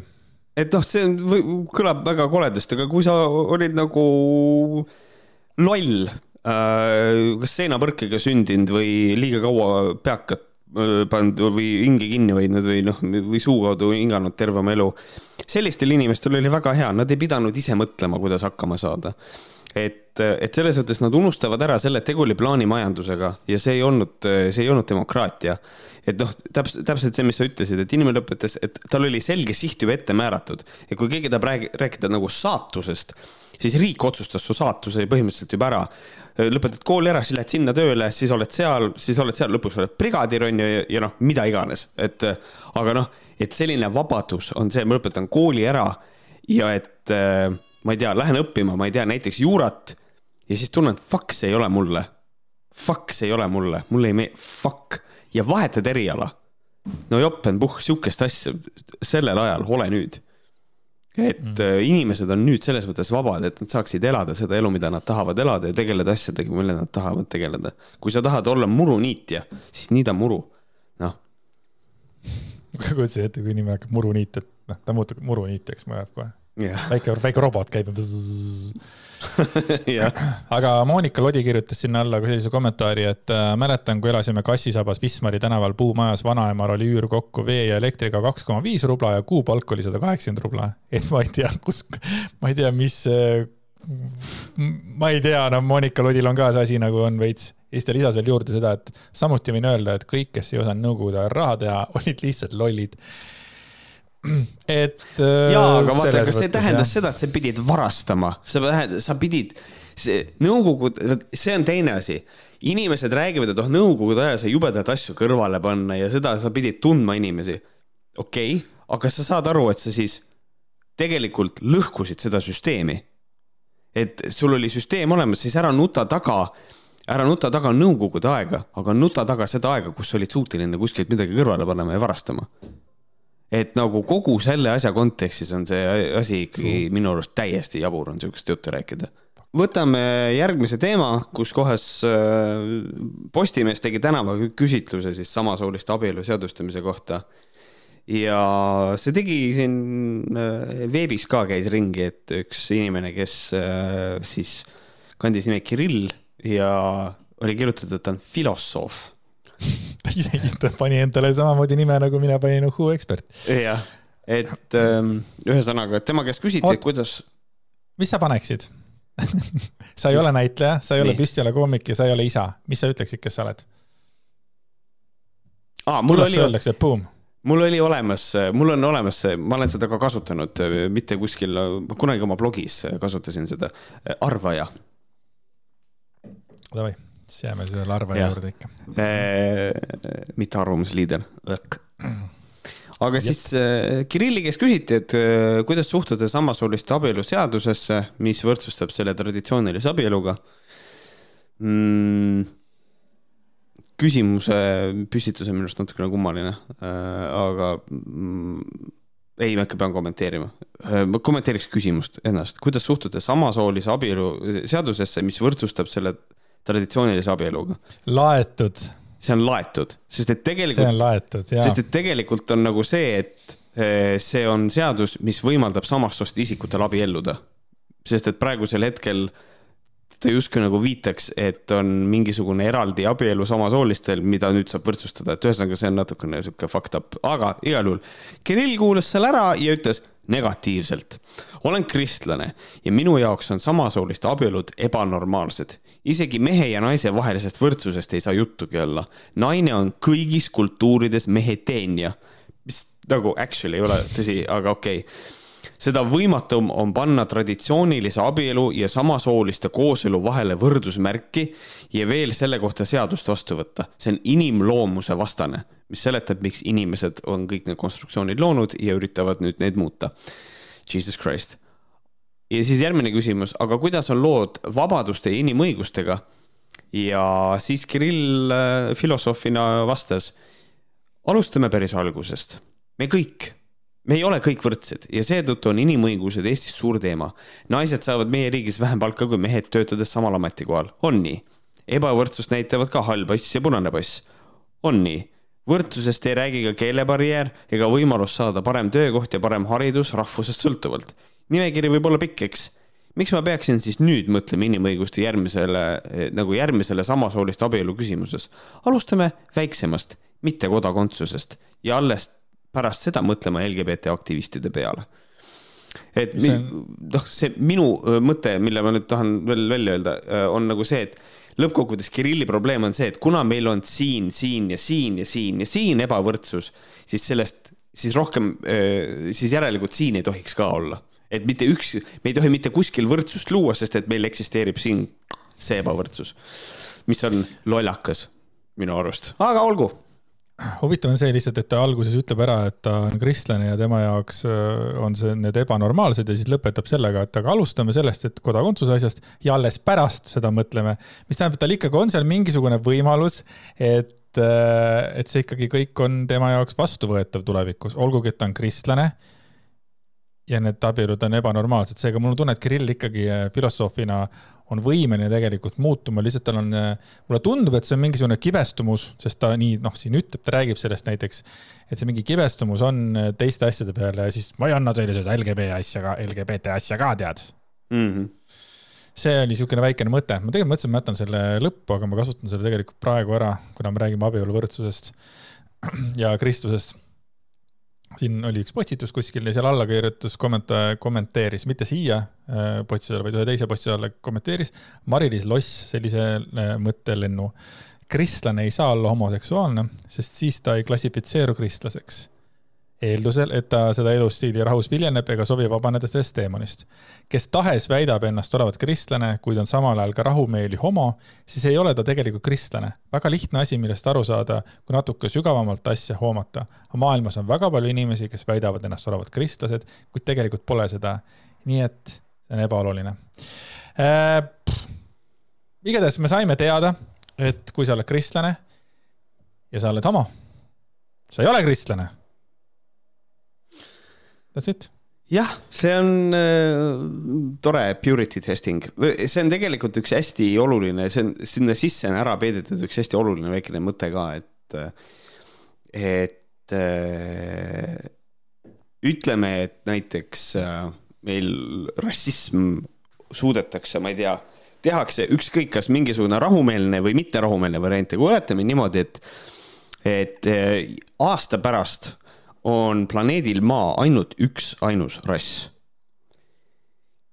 et noh, see on, kõlab väga koledasti, aga kui sa olid nagu loll äh,, kas seinapõrkega sündinud või liiga kaua peakat pandud või hinge kinni hoidnud või noh, või suu kaudu hinganud terve oma elu. sellistel inimestel oli väga hea, nad ei pidanud ise mõtlema, kuidas hakkama saada. et, et selles mõttes nad unustavad ära selle, et tegu oli plaanimajandusega ja see ei olnud, see ei olnud demokraatia et noh, täpselt, täpselt see, mis sa ütlesid, et inimene lõpetas, et tal oli selge siht juba ette määratud ja kui keegi tahab rääkida nagu saatusest, siis riik otsustas su saatuse põhimõtteliselt juba ära. Lõpetad kooli ära, siis lähed sinna tööle, siis oled seal, siis oled seal, lõpuks oled brigadir on ju ja, ja noh, mida iganes, et aga noh, et selline vabadus on see, ma lõpetan kooli ära ja et ma ei tea, lähen õppima, ma ei tea, näiteks juurat ja siis tunnen, fuck, see ei ole mulle. Fuck, see ei ole mulle, mulle ei meeldi, fuck ja vahetad eriala. no joppen-puh, sihukest asja sellel ajal, ole nüüd. Et mm. Äh, inimesed on nüüd selles mõttes vabad, et nad saaksid elada seda elu, mida nad tahavad elada ja tegeleda asjadega, mille nad tahavad tegeleda. kui sa tahad olla muruniitja, siis niida muru, noh. ma kujutasin ette, kui inimene hakkab muru niita, et noh, ta muutub muruniitjaks, ma jääb kohe yeah.. väike, väike robot käib aga Monika Lodi kirjutas sinna alla ka sellise kommentaari, et äh, mäletan, kui elasime Kassisabas Wismari tänaval puumajas, vanaemal oli üür kokku vee ja elektriga kaks koma viis rubla ja kuupalk oli sada kaheksakümmend rubla. et ma ei tea, kus, ma ei tea, mis, äh, ma ei tea, no Monika Lodil on ka see asi nagu on veits. Ja siis ta lisas veel juurde seda, et samuti võin öelda, et kõik, kes ei osanud nõukogude ajal raha teha, olid lihtsalt lollid et. jaa, aga vaata, kas see tähendas seda, et sa pidid varastama, sa, sa pidid, see nõukogud, see on teine asi. inimesed räägivad, et oh, nõukogude ajal sai jubedaid asju kõrvale panna ja seda sa pidid tundma inimesi. okei okay,, aga sa saad aru, et sa siis tegelikult lõhkusid seda süsteemi? et sul oli süsteem olemas, siis ära nuta taga ära nuta taga nõukogude aega, aga nuta taga seda aega, kus sa olid suuteline kuskilt midagi kõrvale panema ja varastama et nagu kogu selle asja kontekstis on see asi ikkagi minu arust täiesti jabur on sihukest juttu rääkida. võtame järgmise teema, kus kohas äh, Postimees tegi tänava küsitluse siis samasooliste abielu seadustamise kohta. ja see tegi siin äh, veebis ka käis ringi, et üks inimene, kes äh, siis kandis nime Kirill ja oli kirjutatud, et ta on filosoof ta pani endale samamoodi nime, nagu mina panin Uhu ekspert. jah, et ähm, ühesõnaga, et tema käest küsiti, et kuidas. mis sa paneksid? sa ei ole näitleja, sa ei ole püstijalakoomik ja sa ei ole isa, mis sa ütleksid, kes sa oled? aa, mul tullakse, oli, öeldakse, boom. mul oli olemas, mul on olemas see, ma olen seda ka kasutanud, mitte kuskil, kunagi oma blogis kasutasin seda, arvaja. Davai, siis jääme selle larva Jah. juurde ikka. mitte arvamusliider. aga siis äh, Kirilli käest küsiti, et äh, kuidas suhtuda samasooliste abielu seadusesse, mis võrdsustab selle traditsioonilise abieluga mm,. küsimuse püstitus on minu arust natukene kummaline, aga mm, ei, ma ikka pean kommenteerima. ma kommenteeriks küsimust ennast, kuidas suhtuda samasoolise abielu seadusesse, mis võrdsustab selle traditsioonilise abieluga. laetud, see on laetud, sest et see tegelikult on, laetud ja sest et tegelikult on nagu see, et eh, see on seadus, mis võimaldab samast soost isikutel abielluda. sest et praegusel hetkel ta justkui nagu viitaks, et on mingisugune eraldi abielu samasoolistel, mida nüüd saab võrdsustada, et ühesõnaga see on natukene sihuke fucked up, aga igal juhul Kirill kuulas selle ära ja ütles negatiivselt. olen kristlane ja minu jaoks on samasooliste abielud ebanormaalsed. isegi mehe ja naise vahelisest võrdsusest ei saa juttugi olla. naine on kõigis kultuurides mehe teenija, mis nagu actually ei ole tõsi, aga okei okay seda võimatum on panna traditsioonilise abielu ja samasooliste kooselu vahele võrdusmärki ja veel selle kohta seadust vastu võtta. see on inimloomuse vastane, mis seletab, miks inimesed on kõik need konstruktsioonid loonud ja üritavad nüüd neid muuta. Jesus Christ. ja siis järgmine küsimus, aga kuidas on lood vabaduste ja inimõigustega? ja siis Kirill äh, filosoofina vastas. alustame päris algusest. me kõik me ei ole kõik võrdsed ja seetõttu on inimõigused Eestis suur teema. naised saavad meie riigis vähem palka kui mehed töötades samal ametikohal, on nii? ebavõrdsust näitavad ka hall pass ja punane pass, on nii? võrdsusest ei räägi ka keelebarjäär ega võimalus saada parem töökoht ja parem haridus rahvusest sõltuvalt. nimekiri võib olla pikk, eks. miks ma peaksin siis nüüd mõtlema inimõiguste järgmisele, nagu järgmisele samasooliste abielu küsimuses? alustame väiksemast, mitte kodakondsusest ja alles pärast seda mõtlema LGBT aktivistide peale. et See mi- on- noh, see minu öö, mõte, mille ma nüüd tahan veel välja öelda, on nagu see, et lõppkokkuvõttes Kirilli probleem on see, et kuna meil on siin, siin ja siin ja siin ja siin ebavõrdsus, siis sellest, siis rohkem, siis järelikult siin ei tohiks ka olla. et mitte üks, me ei tohi mitte kuskil võrdsust luua, sest et meil eksisteerib siin see ebavõrdsus, mis on lollakas minu arust, aga olgu huvitav on see lihtsalt, et ta alguses ütleb ära, et ta on kristlane ja tema jaoks öö, on see need ebanormaalsed ja siis lõpetab sellega, et aga alustame sellest, et kodakondsuse asjast ja alles pärast seda mõtleme. mis tähendab, et tal ikkagi on seal mingisugune võimalus, et, et see ikkagi kõik on tema jaoks vastuvõetav tulevikus, olgugi et ta on kristlane ja need abielud on ebanormaalsed, seega mul on tunne, et Kirill ikkagi äh, filosoofina on võimeline tegelikult muutuma, lihtsalt tal on, mulle tundub, et see on mingisugune kibestumus, sest ta nii, noh, siin ütleb, ta räägib sellest näiteks, et see mingi kibestumus on äh, teiste asjade peale ja siis ma ei anna teile seda LGBT asja ka, LGBT asja ka, tead. mm. -hmm. see oli niisugune väikene mõte, ma tegelikult mõtlesin, et ma jätan selle lõppu, aga ma kasutan selle tegelikult praegu ära, kuna me räägime abieluvõrdsusest ja Kristusest. Siin oli üks postitus kuskil ja seal alla kirjutas kommenta-, kommenteeris, mitte siia äh, postitusele, vaid ühe teise postituse alla kommenteeris Mari-Liis Loss sellise äh, mõttelennu. kristlane ei saa olla homoseksuaalne, sest siis ta ei klassifitseeru kristlaseks eeldusel, et ta seda elustiili rahus viljeneb ega sobi vabaneda sellest teemonist. kes tahes väidab ennast olevat kristlane, kuid on samal ajal ka rahumeeli homo, siis ei ole ta tegelikult kristlane. väga lihtne asi, millest aru saada, kui natuke sügavamalt asja hoomata. maailmas on väga palju inimesi, kes väidavad ennast olevat kristlased, kuid tegelikult pole seda. nii et see on ebaoluline äh,. igatahes me saime teada, et kui sa oled kristlane ja sa oled homo, sa ei ole kristlane That's it. jah, see on äh, tore purity testing, see on tegelikult üks hästi oluline, see on sinna sisse on ära peidetud üks hästi oluline väikene mõte ka, et, et äh, ütleme, et näiteks äh, meil rassism suudetakse, ma ei tea, tehakse ükskõik, kas mingisugune rahumeelne või mitterahumeelne variant kui oletame niimoodi, et, et äh, aasta pärast on planeedil Maa ainult üks ainus rass,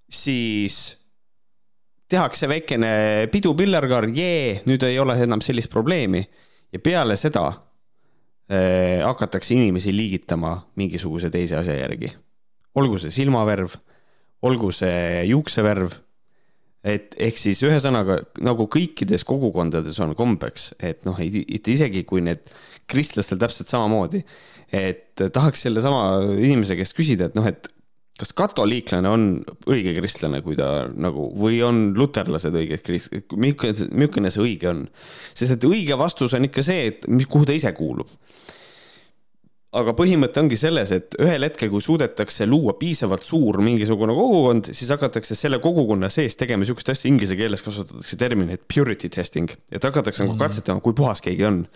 siis tehakse väikene pidu pillerkaar, jee, nüüd ei ole enam sellist probleemi. ja peale seda äh, hakatakse inimesi liigitama mingisuguse teise asja järgi. olgu see silmavärv, olgu see juuksevärv et ehk siis ühesõnaga nagu kõikides kogukondades on kombeks, et noh, et isegi kui need kristlastel täpselt samamoodi, et tahaks sellesama inimese käest küsida, et noh, et kas katoliiklane on õige kristlane, kui ta nagu või on luterlased õiged krist-, milline see õige on? sest et õige vastus on ikka see, et mis, kuhu ta ise kuulub aga põhimõte ongi selles, et ühel hetkel, kui suudetakse luua piisavalt suur mingisugune kogukond, siis hakatakse selle kogukonna sees tegema niisugust asja, inglise keeles kasutatakse terminit purity testing, et hakatakse nagu mm -hmm. katsetama, kui puhas keegi on.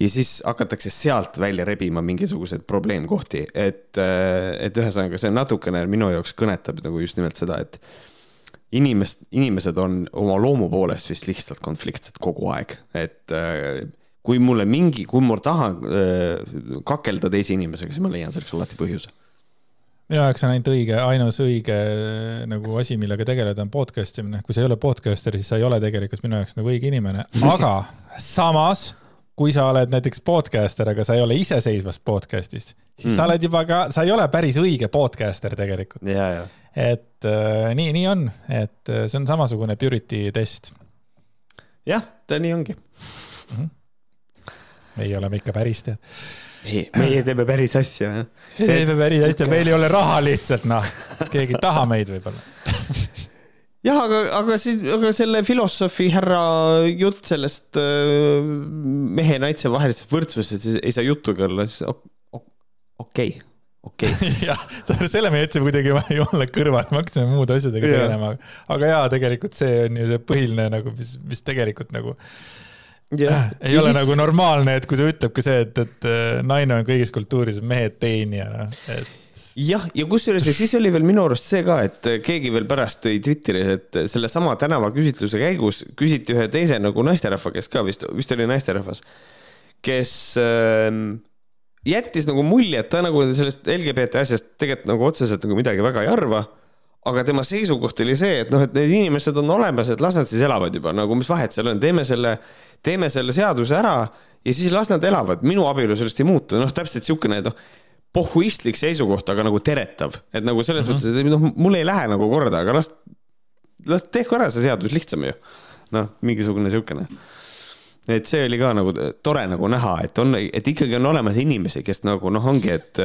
Ja siis hakatakse sealt välja rebima mingisuguseid probleemkohti, et, et ühesõnaga see natukene minu jaoks kõnetab nagu just nimelt seda, et inimest, inimesed on oma loomu poolest vist lihtsalt konfliktsed kogu aeg, et kui mulle mingi, kui ma tahan äh, kakelda teise inimesega, siis ma leian selleks alati põhjuse. Minu jaoks on ainult õige, ainus õige äh, nagu asi, millega tegeleda, on podcast imine. kui sa ei ole podcaster, siis sa ei ole tegelikult minu jaoks nagu õige inimene, aga samas kui sa oled näiteks podcaster, aga sa ei ole iseseisvast podcast'ist, siis mm. sa oled juba ka, sa ei ole päris õige podcaster tegelikult. et äh, nii, nii on, et äh, see on samasugune purity test. jah, ta nii ongi mm. -hmm meie oleme ikka päris tead. meie, meie teeme päris asja, teeme päris asja, meil ei ole raha lihtsalt, noh. keegi ei taha meid võib-olla jah, aga, aga siis, aga selle filosoofi härra jutt sellest äh, mehe-naise vahelisest võrdsusest ei saa juttugi olla, siis okei okei. Jah, selle me jätsime kuidagi joonele kõrvale, me hakkasime muude asjadega tegelema, aga jaa, tegelikult see on ju see põhiline nagu, mis, mis tegelikult nagu yeah.. ei ja ole siis... nagu normaalne, et kui sa ütleb ka see, et, et äh, naine on kõigis kultuurides mehe teenija, noh, et jah, ja kusjuures ja siis oli veel minu arust see ka, et keegi veel pärast tõi Twitteris, et sellesama tänavaküsitluse käigus küsiti ühe teise nagu naisterahva käest ka vist, vist oli naisterahvas, kes äh, jättis nagu mulje, et ta nagu sellest LGBT asjast tegelikult nagu otseselt nagu midagi väga ei arva aga tema seisukoht oli see, et noh, et need inimesed on olemas, et las nad siis elavad juba nagu, mis vahet seal on, teeme selle, teeme selle seaduse ära ja siis las nad elavad, minu abielu sellest ei muutu, noh, täpselt niisugune, noh, pohhuistlik seisukoht, aga nagu teretav, et nagu selles mm -hmm. mõttes, et noh, mul ei lähe nagu korda, aga las, las tehku ära see seadus lihtsam ju. noh, mingisugune niisugune et see oli ka nagu tore nagu näha, et on, et ikkagi on olemas inimesi, kes nagu noh, ongi, et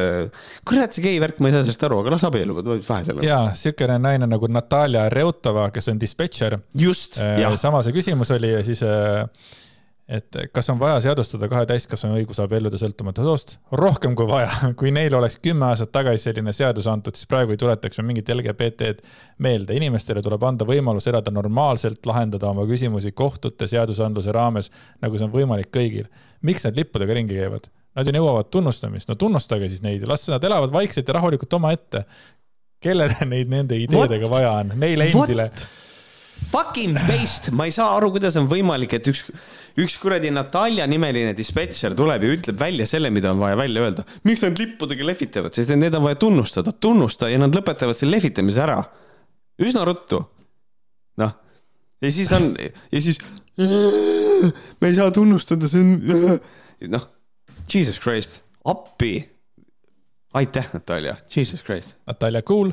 kurat, see gei värk, ma ei saa sellest aru, aga las abielluvad, vahe seal on. ja siukene naine nagu Natalja Reutova, kes on dispetšer. just, jah. sama see küsimus oli ja siis äh, et kas on vaja seadustada kahe täiskasvanu õigus abielluda sõltumata soost? rohkem kui vaja. kui neil oleks kümme aastat tagasi selline seadus antud, siis praegu ei tuletaks me mingit LGBT-d meelde. inimestele tuleb anda võimalus elada normaalselt, lahendada oma küsimusi kohtute seadusandluse raames, nagu see on võimalik kõigil. miks nad lippudega ringi käivad? Nad ju nõuavad tunnustamist, no tunnustage siis neid las nad elavad vaikselt ja rahulikult omaette. kellele neid nende ideedega What? vaja on? Neile endile What? Fucking based, ma ei saa aru, kuidas on võimalik, et üks, üks kuradi Natalja nimeline dispetšer tuleb ja ütleb välja selle, mida on vaja välja öelda. miks nad lippudega lehvitavad, sest neid on vaja tunnustada, tunnusta ja nad lõpetavad selle lehvitamise ära. üsna ruttu. noh, ja siis on ja siis me ei saa tunnustada, see on noh, Jesus Christ, appi. aitäh, Natalja, Jesus Christ. Natalja cool,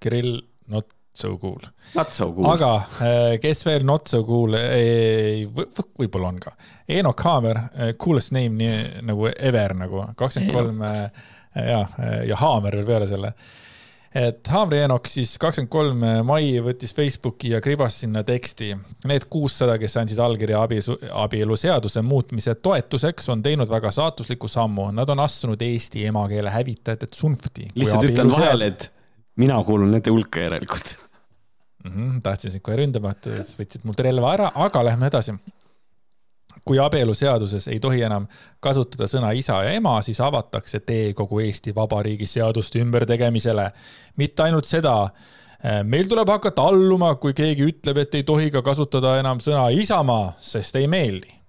Kirill not so cool. Not so cool. aga eh, kes veel not so cool, võib-olla on ka. Enoch Haamer, eh, coolest name nii nagu ever nagu, kakskümmend kolm eh, ja, ja Haamer veel peale selle. et Haamri Enoch siis kakskümmend kolm mai võttis Facebooki ja kribas sinna teksti. Need kuussada, kes andsid allkirja abielu, abieluseaduse muutmise toetuseks, on teinud väga saatusliku sammu. Nad on astunud eesti emakeele hävitajate tsunfti. lihtsalt ütlen vahele, et mina kuulun nende hulka järelikult mm. -hmm, tahtsin sind kohe ründama, et siis võtsid mult relva ära, aga lähme edasi. kui abieluseaduses ei tohi enam kasutada sõna isa ja ema, siis avatakse tee kogu Eesti Vabariigi seaduste ümbertegemisele. mitte ainult seda, meil tuleb hakata alluma, kui keegi ütleb, et ei tohi ka kasutada enam sõna isamaa, sest ei meeldi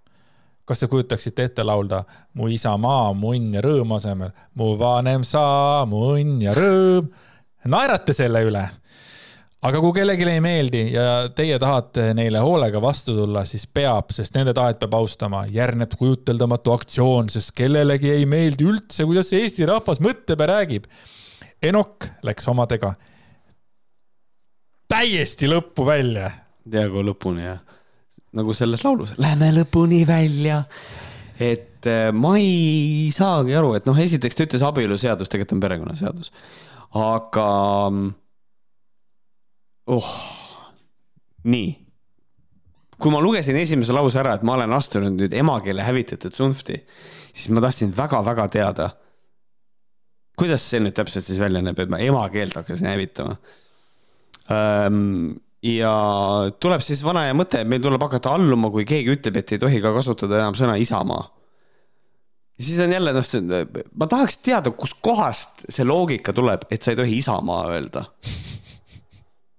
kas te kujutaksite ette laulda Mu isamaa, mu õnn ja rõõm asemel, mu vanem saa, mu õnn ja rõõm naerate selle üle. aga kui kellelegi ei meeldi ja teie tahate neile hoolega vastu tulla, siis peab, sest nende tahet peab austama. järgneb kujuteldamatu aktsioon, sest kellelegi ei meeldi üldse, kuidas Eesti rahvas mõtleb ja räägib. Enok läks omadega täiesti lõppu välja. peaaegu lõpuni jah, nagu selles laulus, lähme lõpuni välja. et äh, ma ei saagi aru, et noh, esiteks ta ütles abieluseadus, tegelikult on perekonnaseadus, aga oh, nii. kui ma lugesin esimese lause ära, et ma olen astunud nüüd emakeele hävitatud tsunfti, siis ma tahtsin väga-väga teada, kuidas see nüüd täpselt siis välja näeb, et ma emakeelt hakkasin hävitama ja tuleb siis vana hea mõte, meil tuleb hakata alluma, kui keegi ütleb, et ei tohi ka kasutada enam sõna isamaa. Siis on jälle noh, ma tahaks teada, kuskohast see loogika tuleb, et sa ei tohi isamaa öelda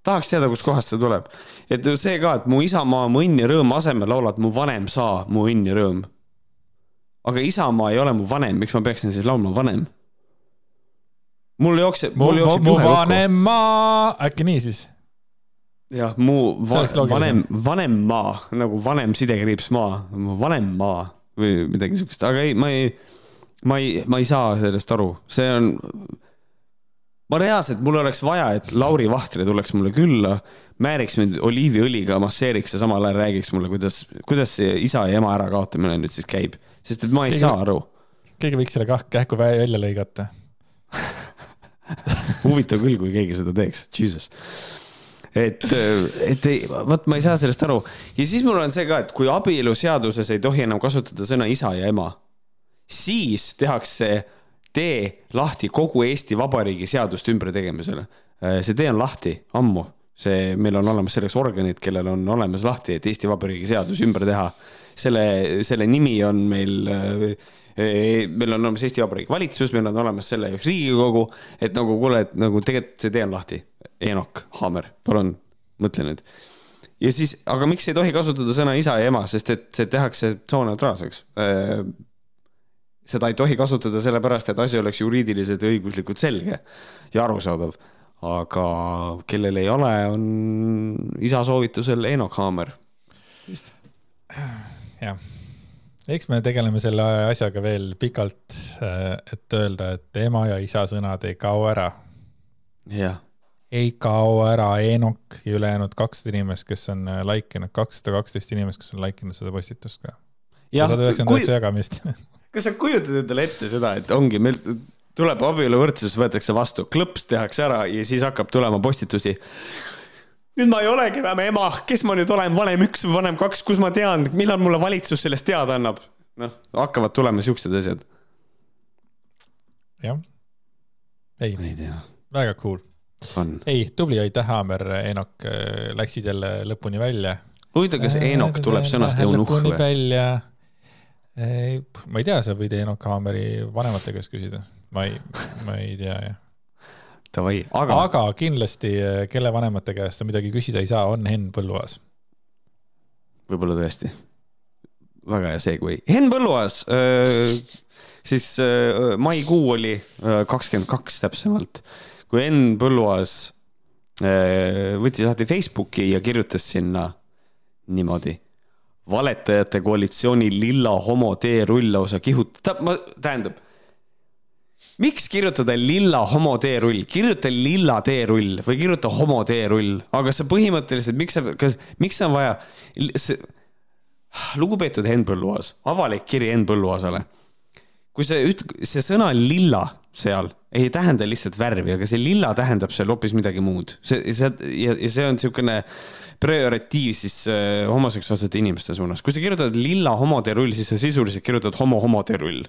tahaks teada, kustkohast see tuleb. et see ka, et mu isamaa, mu õnn ja rõõm asemel laulad mu vanem saa, mu õnn ja rõõm. aga isamaa ei ole mu vanem, miks ma peaksin siis laulma vanem? mul jookseb, mul jookseb juhe kokku. vanem maa, äkki nii siis? jah, mu va vanem, vanem maa nagu vanem sidekriips maa, mu vanem maa või midagi siukest, aga ei, ma ei, ma ei, ma ei saa sellest aru, see on ma reaalselt, mul oleks vaja, et Lauri Vahtre tuleks mulle külla, määriks mind oliiviõliga, masseeriks ja samal ajal räägiks mulle, kuidas, kuidas see isa ja ema ärakaotamine nüüd siis käib, sest et ma ei keegi, saa aru. keegi võiks selle kah kähku välja lõigata. Huvitav küll, kui keegi seda teeks, jesus. Et, et ei, vot ma ei saa sellest aru ja siis mul on see ka, et kui abieluseaduses ei tohi enam kasutada sõna isa ja ema, siis tehakse tee lahti kogu Eesti Vabariigi seaduste ümbertegemisele. Äh, see tee on lahti ammu, see, meil on olemas selleks organid, kellel on olemas lahti, et Eesti Vabariigi seadus ümber teha. selle, selle nimi on meil äh, meil on olemas Eesti Vabariigi valitsus, meil on olemas selle jaoks Riigikogu, et nagu kuule, et nagu tegelikult see tee on lahti. Eenok Haamer, palun mõtle nüüd. ja siis, aga miks ei tohi kasutada sõna isa ja ema, sest et see tehakse sooneutraalseks. Äh, seda ei tohi kasutada sellepärast, et asi oleks juriidiliselt ja õiguslikult selge ja arusaadav. aga kellel ei ole, on isa soovitusel Enoch Hammer. jah, eks me tegeleme selle asjaga veel pikalt, et öelda, et ema ja isa sõnad ei kao ära. jah ei kao ära Eenok ja ülejäänud kakssada inimest, kes on like inud, kakssada kaksteist inimest, kes on like inud seda postitust ka. sada üheksakümmend üheksa jagamist kas sa kujutad endale ette seda, et ongi, meil tuleb abieluvõrdsus, võetakse vastu, klõps tehakse ära ja siis hakkab tulema postitusi. Nüüd ma ei olegi enam ema, kes ma nüüd olen, vanem üks või vanem kaks, kus ma tean, millal mulle valitsus sellest teada annab? noh, hakkavad tulema siuksed asjad. jah. ei, ei väga cool. ei, tubli, aitäh, Haamer, Eenok, läksid jälle lõpuni välja. huvitav, kas Eenok tuleb sõnast eunuhh või? välja ma ei tea, sa võid Enoch Hammeri vanemate käest küsida, ma ei, ma ei tea jah. Davai, aga. aga kindlasti, kelle vanemate käest sa midagi küsida ei saa, on Henn Põlluaas. võib-olla tõesti. väga hea segway. Henn Põlluaas, siis maikuu oli kakskümmend kaks täpsemalt, kui Henn Põlluaas võttis lahti Facebooki ja kirjutas sinna niimoodi valetajate koalitsiooni lilla homo teerull lausa kihutab, ma, tähendab. Miks kirjutada lilla homo teerull, kirjuta lilla teerull või kirjuta homo teerull, aga sa põhimõtteliselt, miks sa, kas, miks on vaja, lugupeetud Henn Põlluaas, avalik kiri Henn Põlluaasale. kui see üt-, see sõna lilla seal ei tähenda lihtsalt värvi, aga see lilla tähendab seal hoopis midagi muud. see, see ja, ja see on niisugune prioritiiv siis äh, homoseksuaalsete inimeste suunas. kui sa kirjutad lilla homoteerull, siis sa sisuliselt kirjutad homo homoteerull.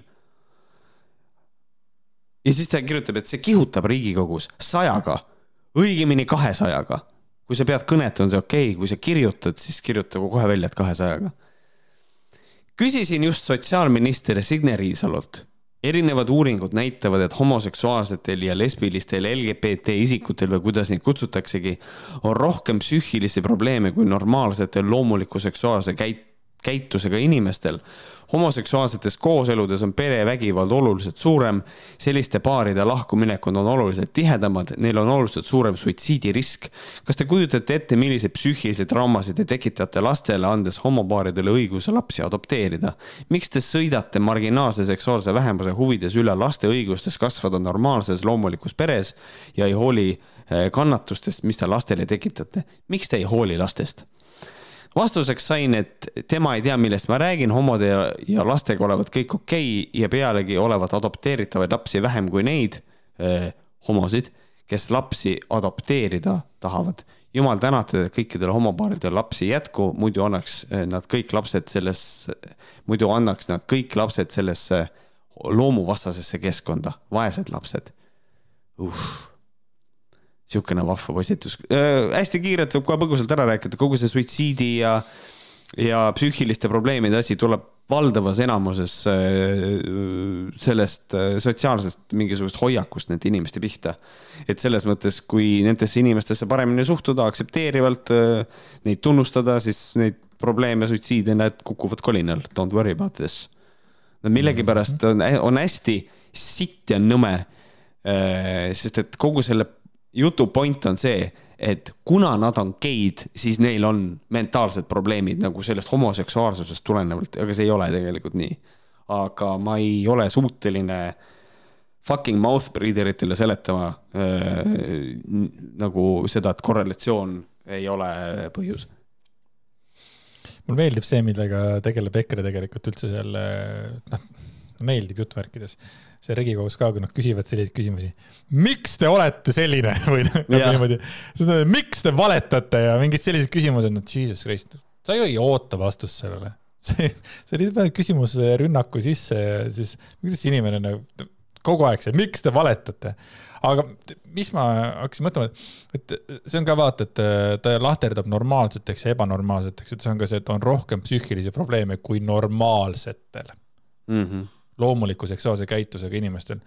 Ja siis ta kirjutab, et see kihutab Riigikogus sajaga, õigemini kahesajaga. kui sa pead kõnet, on see okei okay., kui sa kirjutad, siis kirjuta kohe välja, et kahesajaga. küsisin just sotsiaalminister Signe Riisalolt erinevad uuringud näitavad, et homoseksuaalsetel ja lesbilistel LGBT isikutel või kuidas neid kutsutaksegi, on rohkem psüühilisi probleeme kui normaalsetel loomuliku seksuaalse käit-, käitusega inimestel homoseksuaalsetes kooseludes on perevägivald oluliselt suurem, selliste paaride lahkuminekud on oluliselt tihedamad, neil on oluliselt suurem suitsiidirisk. kas te kujutate ette, milliseid psüühilisi traumasid te tekitate lastele, andes homopaaridele õiguse lapsi adopteerida? miks te sõidate marginaalse seksuaalse vähemuse huvides üle laste õigustes kasvada normaalses loomulikus peres ja ei hooli eh, kannatustest, mis te lastele tekitate? miks te ei hooli lastest? Vastuseks sain, et tema ei tea, millest ma räägin, homode ja, ja lastega olevat kõik okei okay ja pealegi olevat adopteeritavaid lapsi vähem kui neid eh, homosid, kes lapsi adopteerida tahavad. jumal tänatud, et kõikidel homopaaridel lapsi ei jätku, muidu annaks eh, nad kõik lapsed selles, muidu annaks nad kõik lapsed sellesse loomuvastasesse keskkonda, vaesed lapsed. Uh niisugune vahva postitus äh,. hästi kiirelt võib kohe põgusalt ära rääkida, kogu see suitsiidi ja, ja psüühiliste probleemide asi tuleb valdavas enamuses äh, sellest äh, sotsiaalsest mingisugusest hoiakust nende inimeste pihta. et selles mõttes, kui nendesse inimestesse paremini suhtuda, aktsepteerivalt äh, neid tunnustada, siis neid probleeme, suitsiide, need kukuvad kolinal. Don't worry about this. Nad millegipärast on, on hästi sitt ja nõme. sest et kogu selle jutu point on see, et kuna nad on geid, siis neil on mentaalsed probleemid nagu sellest homoseksuaalsusest tulenevalt, aga see ei ole tegelikult nii. aga ma ei ole suuteline fucking mouth breather itele seletama äh, nagu seda, et korrelatsioon ei ole põhjus mulle meeldib see, millega tegeleb EKRE tegelikult üldse seal, noh, meeldib jutumärkides see Riigikogus ka, kui nad küsivad selliseid küsimusi. miks te olete selline või nagu niimoodi, miks te valetate ja mingid sellised küsimused, no jesus christ, sa ju ei oota vastust sellele. see, see oli pannud küsimuse rünnaku sisse ja siis, kuidas inimene nagu kogu aeg see, miks te valetate? aga mis ma hakkasin mõtlema, et see on ka vaata, et ta lahterdab normaalseteks ja ebanormaalseteks, et see on ka see, et on rohkem psüühilisi probleeme kui normaalsetel mm. -hmm loomuliku seksuaalse käitusega inimestel.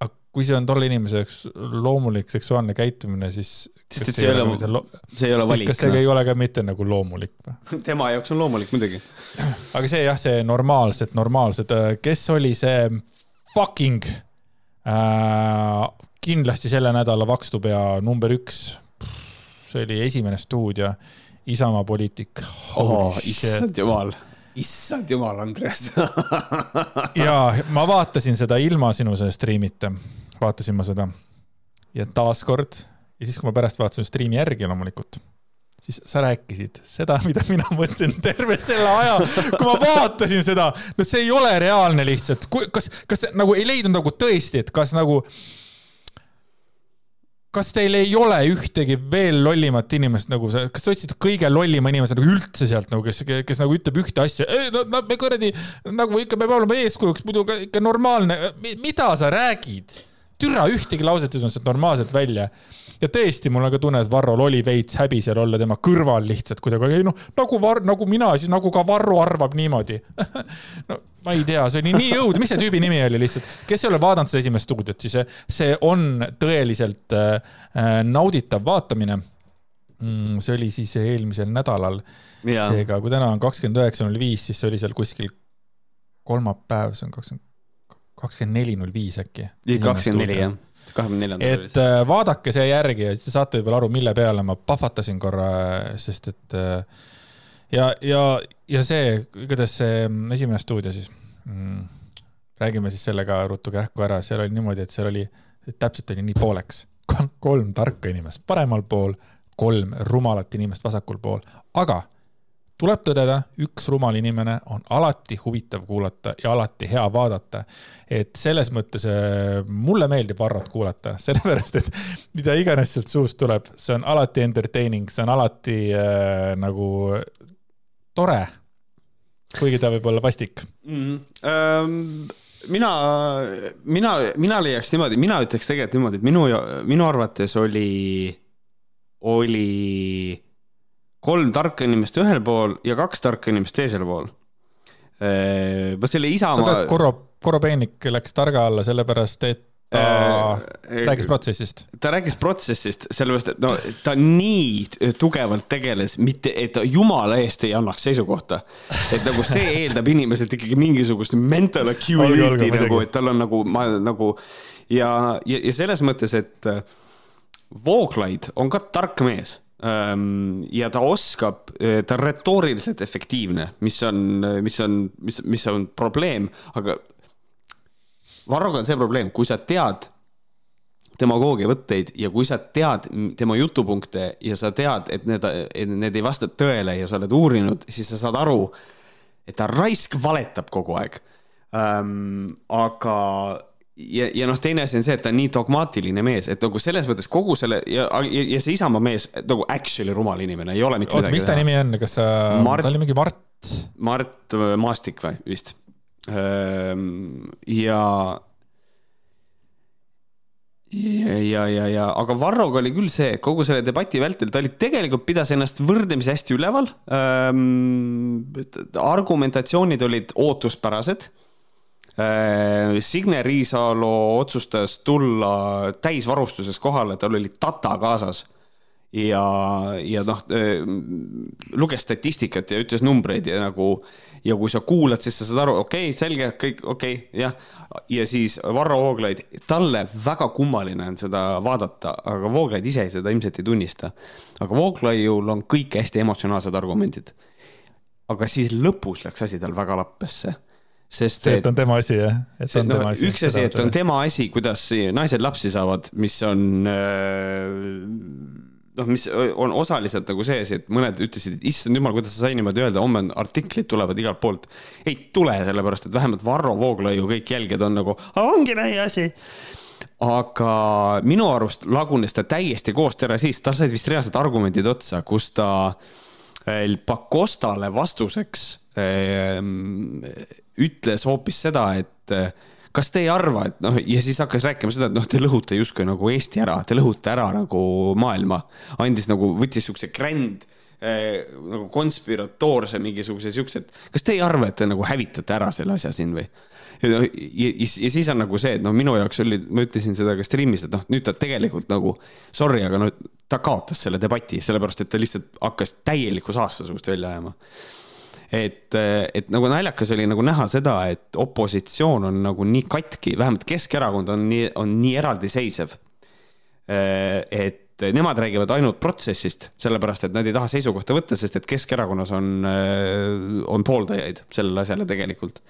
aga kui see on tolle inimese jaoks loomulik seksuaalne käitumine, siis. sest et see ei ole, see ei ole valik. kas see no? ei ole ka mitte nagu loomulik või? tema jaoks on loomulik muidugi. aga see jah, see normaalsed, normaalsed, kes oli see fucking äh, kindlasti selle nädala vakstupea number üks. see oli esimene stuudio, Isamaa poliitik. issand jumal issand jumal, Andres ja ma vaatasin seda ilma sinu striimita, vaatasin ma seda. ja taaskord ja siis, kui ma pärast vaatasin striimi järgi loomulikult, siis sa rääkisid seda, mida mina mõtlesin terve selle aja, kui ma vaatasin seda. no see ei ole reaalne lihtsalt, kas, kas nagu ei leidnud nagu tõesti, et kas nagu kas teil ei ole ühtegi veel lollimat inimest nagu see, kas te otsite kõige lollima inimese nagu üldse sealt nagu, kes, kes nagu ütleb ühte asja, no, no me kuradi nagu ikka peab olema eeskujuks, muidu ka ikka normaalne, mida sa räägid? türa ühtegi lauset ei tulnud sealt normaalselt välja ja tõesti, mul on ka tunne, et Varrol oli veits häbi seal olla tema kõrval lihtsalt kuidagi, ei noh, nagu Var-, nagu mina, siis nagu ka Varro arvab niimoodi no ma ei tea, see oli nii õudne, mis see tüübi nimi oli lihtsalt, kes ei ole vaadanud seda esimest stuudiot, siis see on tõeliselt äh, nauditav vaatamine mm,. see oli siis eelmisel nädalal. seega, kui täna on kakskümmend üheksa null viis, siis see oli seal kuskil kolmapäev, see on kakskümmend, kakskümmend neli null viis äkki. kakskümmend neli jah kahekümne neljandal. et äh, vaadake see järgi ja siis te saate võib-olla aru, mille peale ma pahvatasin korra, sest et äh, ja, ja, ja see, igatahes see esimene stuudio siis mm,. räägime siis selle ka ruttu kähku ära, seal oli niimoodi, et seal oli, täpselt oli nii pooleks, kolm tarka inimest paremal pool, kolm rumalat inimest vasakul pool, aga tuleb tõdeda, üks rumal inimene on alati huvitav kuulata ja alati hea vaadata. et selles mõttes äh, mulle meeldib Varrot kuulata, sellepärast et mida iganes sealt suust tuleb, see on alati entertaining, see on alati äh, nagu tore. kuigi ta võib olla vastik mm,. Ähm, mina, mina, mina leiaks niimoodi, mina ütleks tegelikult niimoodi, et minu, minu arvates oli, oli kolm tarka inimest ühel pool ja kaks tarka inimest teisel pool. ma selle Isamaa. sa tead, Koro, Korobeinik läks targa alla sellepärast, et ta rääkis protsessist. ta rääkis protsessist, sellepärast et no ta nii tugevalt tegeles, mitte et ta jumala eest ei annaks seisukohta. et nagu see eeldab inimeselt ikkagi mingisugust mental acuity nagu, et tal on nagu, ma nagu ja, ja, ja selles mõttes, et äh, Vooglaid on ka tark mees ja ta oskab, äh, ta on retooriliselt efektiivne, mis on, mis on, mis, mis on probleem, aga Varroga on see probleem, kui sa tead demagoogia võtteid ja kui sa tead tema jutupunkte ja sa tead, et need, need ei vasta tõele ja sa oled uurinud, siis sa saad aru, et ta raisk valetab kogu aeg ähm,. aga, ja, ja noh, teine asi on see, et ta on nii dogmaatiline mees, et nagu selles mõttes kogu selle ja, ja, ja see Isamaa mees nagu actually rumal inimene, ei ole mitte Oota, midagi. mis ta nimi on, kas sa Mart..., ta oli mingi Mart? Mart Maastik või vist Ehm, ja ja, ja, ja, ja, aga Varroga oli küll see, kogu selle debati vältel, ta oli tegelikult, pidas ennast võrdlemisi hästi üleval ähm,. argumentatsioonid olid ootuspärased äh,. Signe Riisalo otsustas tulla täisvarustuses kohale, tal oli tata kaasas ja, ja noh, luges statistikat ja ütles numbreid ja nagu ja kui sa kuulad, siis sa saad aru, okei okay,, selge, kõik okei okay,, jah. ja siis Varro Vooglaid, talle väga kummaline on seda vaadata, aga Vooglaid ise seda ilmselt ei tunnista. aga Vooglaiul on kõik hästi emotsionaalsed argumendid. aga siis lõpus läks asi tal väga lappesse sest see, et on tema asi, jah? see, no, asi, üks asi, et on tema asi, kuidas naised lapsi saavad, mis on äh, noh, mis on osaliselt nagu see asi, et mõned ütlesid, et issand jumal, kuidas sa sai niimoodi öelda, homme artiklid tulevad igalt poolt. ei tule, sellepärast et vähemalt Varro Vooglaiu kõik jälgijad on nagu, ongi meie asi. aga minu arust lagunes ta täiesti koost ära siis, tal said vist reaalsed argumendid otsa, kus ta eh, Pakostale vastuseks äh, ütles hoopis seda, et äh, kas te ei arva, et noh, ja siis hakkas rääkima seda, et noh, te lõhute justkui nagu Eesti ära, te lõhute ära nagu maailma. andis nagu, võttis siukse grand eh, nagu konspiratoorse mingisuguse siukse, et kas te ei arva, et te nagu hävitate ära selle asja siin või? ja, ja, ja siis on nagu see, et noh, minu jaoks oli, ma ütlesin seda ka stream'is, et noh, nüüd ta tegelikult nagu sorry, aga no ta kaotas selle debati, sellepärast et ta lihtsalt hakkas täielikku saasta suust välja ajama et, et nagu naljakas oli nagu näha seda, et opositsioon on nagu nii katki, vähemalt Keskerakond on nii, on nii eraldiseisev. et nemad räägivad ainult protsessist, sellepärast et nad ei taha seisukohta võtta, sest et Keskerakonnas on, on pooldajaid sellele asjale tegelikult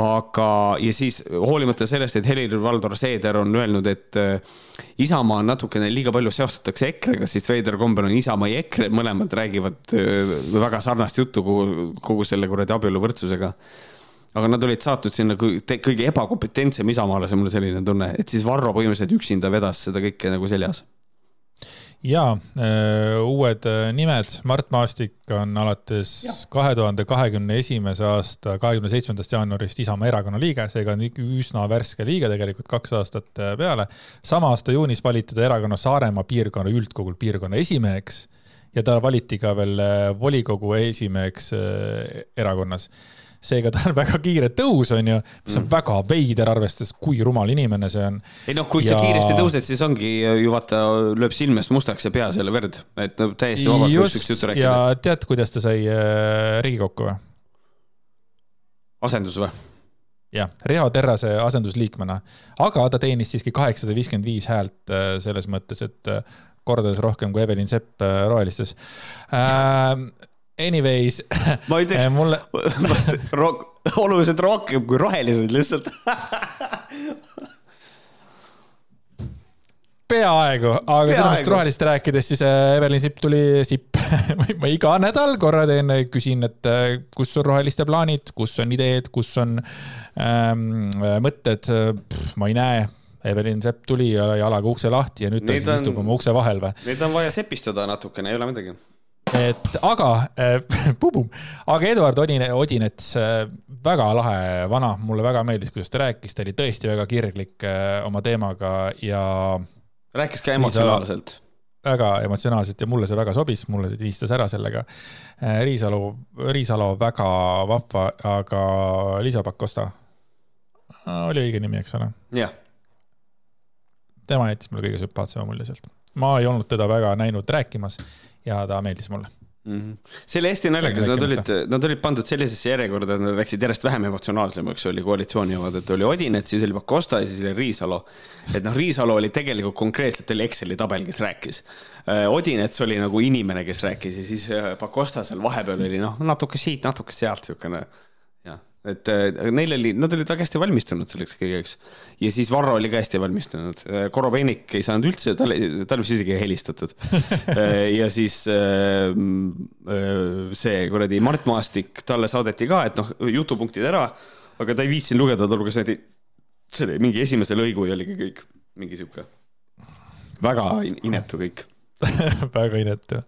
aga, ja siis hoolimata sellest, et Helir-Valdor Seeder on öelnud, et äh, Isamaa on natukene liiga palju seostatakse EKRE-ga, siis veider kombel on Isamaa ja EKRE mõlemad räägivad äh, väga sarnast juttu kogu, kogu selle kuradi abieluvõrdsusega. Aga nad olid saatnud sinna kõige ebakompetentsem isamaalase, mul selline tunne, et siis Varro põhimõtteliselt üksinda vedas seda kõike nagu seljas ja äh, uued äh, nimed, Mart Maastik on alates kahe tuhande kahekümne esimese aasta kahekümne seitsmendast jaanuarist Isamaa erakonna liige, seega on üsna värske liige tegelikult kaks aastat äh, peale. sama aasta juunis valiti ta erakonna Saaremaa piirkonna üldkogul piirkonna esimeheks ja ta valiti ka veel volikogu esimeheks erakonnas seega ta on väga kiire tõus, on ju, mis on mm. väga veider, arvestades, kui rumal inimene see on. ei noh, kui ja... sa kiiresti tõused, siis ongi ju vaata, lööb silmest mustaks ja peas jälle verd, et no täiesti vabalt võib siukest juttu rääkida. ja tead, kuidas ta sai äh, Riigikokku või? asendus või? jah, Riho Terrase asendusliikmena, aga ta teenis siiski kaheksasada viiskümmend viis häält äh, selles mõttes, et äh, kordades rohkem kui Evelin Sepp Rohelistes äh, Anyways. ma ütleks eh, mulle... rohk, oluliselt rohkem kui rohelised lihtsalt peaaegu, aga sellest rohelist rääkides, siis eh, Evelin Sipp tuli, Sipp ma iga nädal korra teen, küsin, et eh, kus on roheliste plaanid, kus on ideed, kus on ähm, mõtted. ma ei näe, Evelin Sepp tuli ja jalaga ukse lahti ja nüüd ta siis on... istub oma ukse vahel või? Neid on vaja sepistada natukene, ei ole midagi et aga äh,, aga Eduard Odine, Odinets äh,, väga lahe vana, mulle väga meeldis, kuidas ta rääkis, ta oli tõesti väga kirglik äh, oma teemaga ja. rääkis ka emotsionaalselt. väga emotsionaalselt ja mulle see väga sobis, mulle see tiistas ära sellega äh,. Riisalu, Riisalo väga vahva, aga Liisa Pakosta oli õige nimi, eks ole? jah tema jättis mulle kõige sümpaatsema mulje sealt. ma ei olnud teda väga näinud rääkimas ja ta meeldis mulle mm. -hmm. see oli hästi naljakas, nad olid, nad olid pandud sellisesse järjekorda, et nad läksid järjest vähem emotsionaalsemaks, oli koalitsiooni omad, et oli Odinets, siis oli Pakosta ja siis oli Riisalo. et noh, Riisalo oli tegelikult konkreetselt oli Exceli tabel, kes rääkis. Äh, Odinets oli nagu inimene, kes rääkis ja siis äh, Pakosta seal vahepeal oli noh, natuke siit, natuke sealt siukene et äh, neil oli, nad olid väga hästi valmistunud selleks kõigeks. ja siis Varro oli ka hästi valmistunud. Äh, Korobeinik ei saanud üldse, tal, tal vist isegi ei helistatud äh, ja siis see kuradi Mart Maastik, talle saadeti ka, et noh, jutupunktid ära, aga ta ei viitsinud lugeda, ta luges neid, selle mingi esimese lõigu ja oligi kõik mingi sihuke väga inetu kõik väga inetu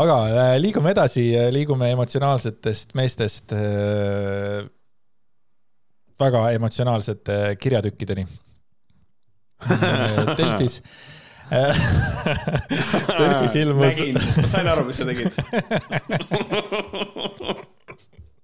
aga äh, liigume edasi, liigume emotsionaalsetest meestest äh, väga emotsionaalsete kirjatükkideni. Delfis Delfis ilmus. nägin, ma sain aru, mis sa tegid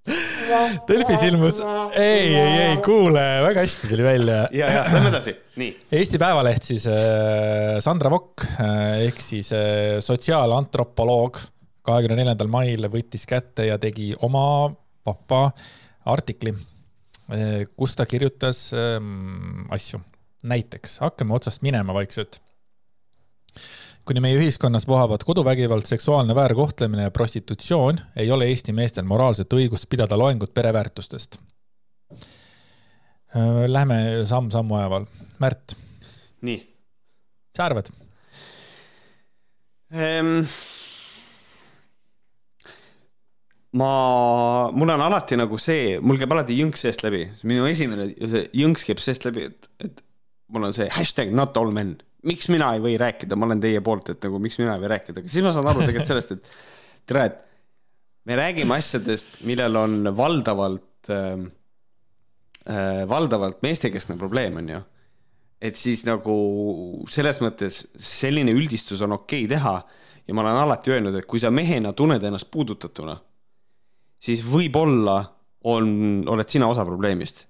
Delfis ilmus, ei, ei, ei, kuule, väga hästi tuli välja. ja, ja lähme edasi, nii. Eesti Päevaleht siis äh, Sandra Vokk äh, ehk siis äh, sotsiaalantropoloog kahekümne neljandal mail võttis kätte ja tegi oma vahva artikli, kus ta kirjutas ähm, asju. näiteks, hakkame otsast minema vaikselt kuni meie ühiskonnas vohavad koduvägivald, seksuaalne väärkohtlemine ja prostitutsioon, ei ole Eesti meestel moraalset õigust pidada loengut pereväärtustest. Äh, lähme samm-sammu haaval. Märt. nii. mis sa arvad ehm,? ma, mul on alati nagu see, mul käib alati jõnks seest läbi, minu esimene, see jõnks käib seest läbi, et, et mul on see hashtag not all men miks mina ei või rääkida, ma olen teie poolt, et nagu miks mina ei või rääkida, aga siis ma saan aru tegelikult sellest, et tere, et me räägime asjadest, millel on valdavalt äh,, äh, valdavalt meestekeskne probleem, on ju. et siis nagu selles mõttes selline üldistus on okei okay teha ja ma olen alati öelnud, et kui sa mehena tunned ennast puudutatuna, siis võib-olla on, oled sina osa probleemist.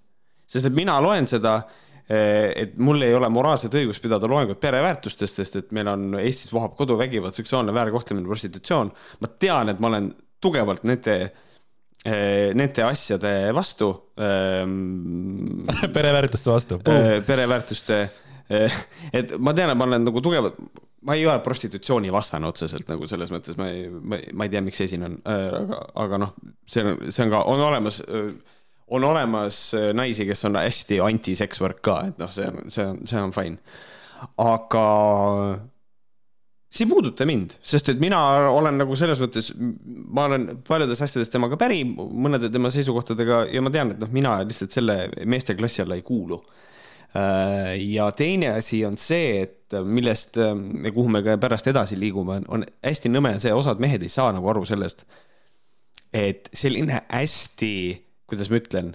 sest et mina loen seda et mul ei ole moraalset õigust pidada loengut pereväärtustest, sest et meil on Eestis vohab koduvägivald, seksuaalne väärkohtlemine, prostitutsioon. ma tean, et ma olen tugevalt nende, eh, nende asjade vastu. Ehm, pereväärtuste vastu. Eh, pereväärtuste, et ma tean, et ma olen nagu tugevalt, ma ei ole prostitutsiooni vastane otseselt nagu selles mõttes, ma ei, ma ei tea, miks esinen, aga, aga noh, see on, see on ka, on olemas on olemas äh, naisi, kes on hästi anti-sex work ka, et noh, see on, see on, see on fine. aga see ei puuduta mind, sest et mina olen nagu selles mõttes, ma olen paljudes asjades temaga päri, mõnede tema seisukohtadega ja ma tean, et noh, mina lihtsalt selle meeste klassi alla ei kuulu. Äh, ja teine asi on see, et millest äh, kuhu me ka pärast edasi liigume, on hästi nõme see, osad mehed ei saa nagu aru sellest, et selline hästi kuidas ma ütlen,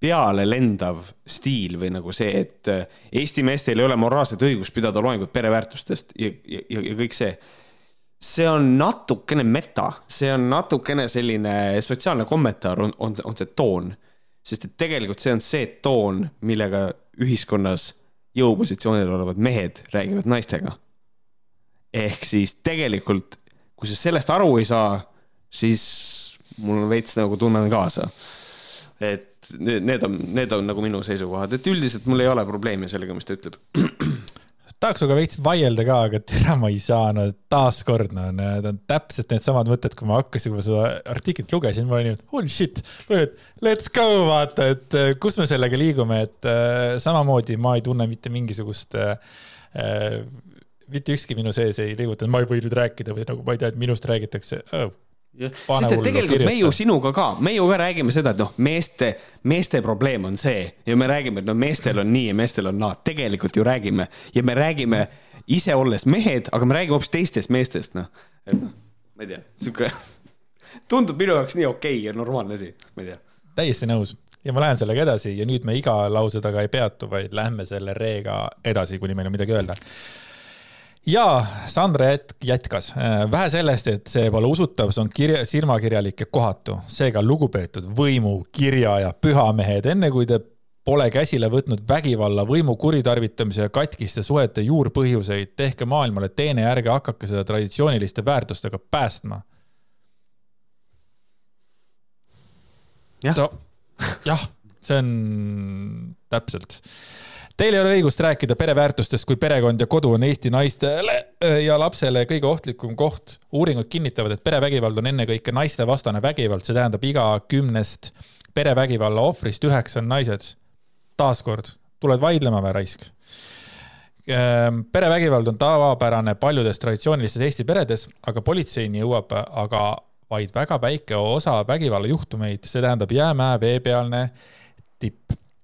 peale lendav stiil või nagu see, et äh, Eesti meestel ei ole moraalset õigust pidada loengut pereväärtustest ja, ja, ja, kõik see. see on natukene meta, see on natukene selline sotsiaalne kommentaar on, on, on see toon. sest et tegelikult see on see toon, millega ühiskonnas jõupositsioonil olevad mehed räägivad naistega. ehk siis tegelikult, kui sa sellest aru ei saa, siis mul veits nagu tunnen kaasa et need on, need on nagu minu seisukohad, et üldiselt mul ei ole probleemi sellega, mis ta ütleb. tahaks sinuga veits vaielda ka, aga tere, ma ei saa, no taaskord, no need on täpselt needsamad mõtted, kui ma hakkasin, kui ma seda artiklit lugesin, ma olin, et holy shit, let's go, vaata, et äh, kus me sellega liigume, et äh, samamoodi ma ei tunne mitte mingisugust äh, äh, mitte ükski minu sees ei liigutanud, ma ei või nüüd rääkida või nagu ma ei tea, et minust räägitakse oh,, sest et tegelikult me ju sinuga ka, me ju ka räägime seda, et noh, meeste, meeste probleem on see. Ja me räägime, et no meestel on nii ja meestel on naa, tegelikult ju räägime. Ja me räägime ise olles mehed, aga me räägime hoopis teistest meestest, noh. et noh, ma ei tea, sihuke tundub minu jaoks nii okei okay ja normaalne asi, ma ei tea. täiesti nõus. Ja ma lähen sellega edasi ja nüüd me iga lause taga ei peatu, vaid lähme selle reega edasi, kuni meil on midagi öelda ja Sandra jätkas, äh, vähe sellest, et see pole usutav, see on kirja, silmakirjalik ja kohatu, seega lugupeetud võimu, kirja ja pühamehed, enne kui te Pole käsile võtnud vägivalla, võimu kuritarvitamise ja katkiste suhete juurpõhjuseid. tehke maailmale teene ja ärge hakake seda traditsiooniliste väärtustega päästma. jah, jah, see on täpselt Teil ei ole õigust rääkida pereväärtustest, kui perekond ja kodu on Eesti naistele ja lapsele kõige ohtlikum koht. uuringud kinnitavad, et perevägivald on ennekõike naistevastane vägivald, see tähendab iga kümnest perevägivalla ohvrist üheksa on naised. taaskord, tuled vaidlema või raisk? Ehm, perevägivald on tavapärane paljudes traditsioonilistes Eesti peredes, aga politseini jõuab aga vaid väga väike osa vägivallajuhtumeid, see tähendab jäämäe veepealne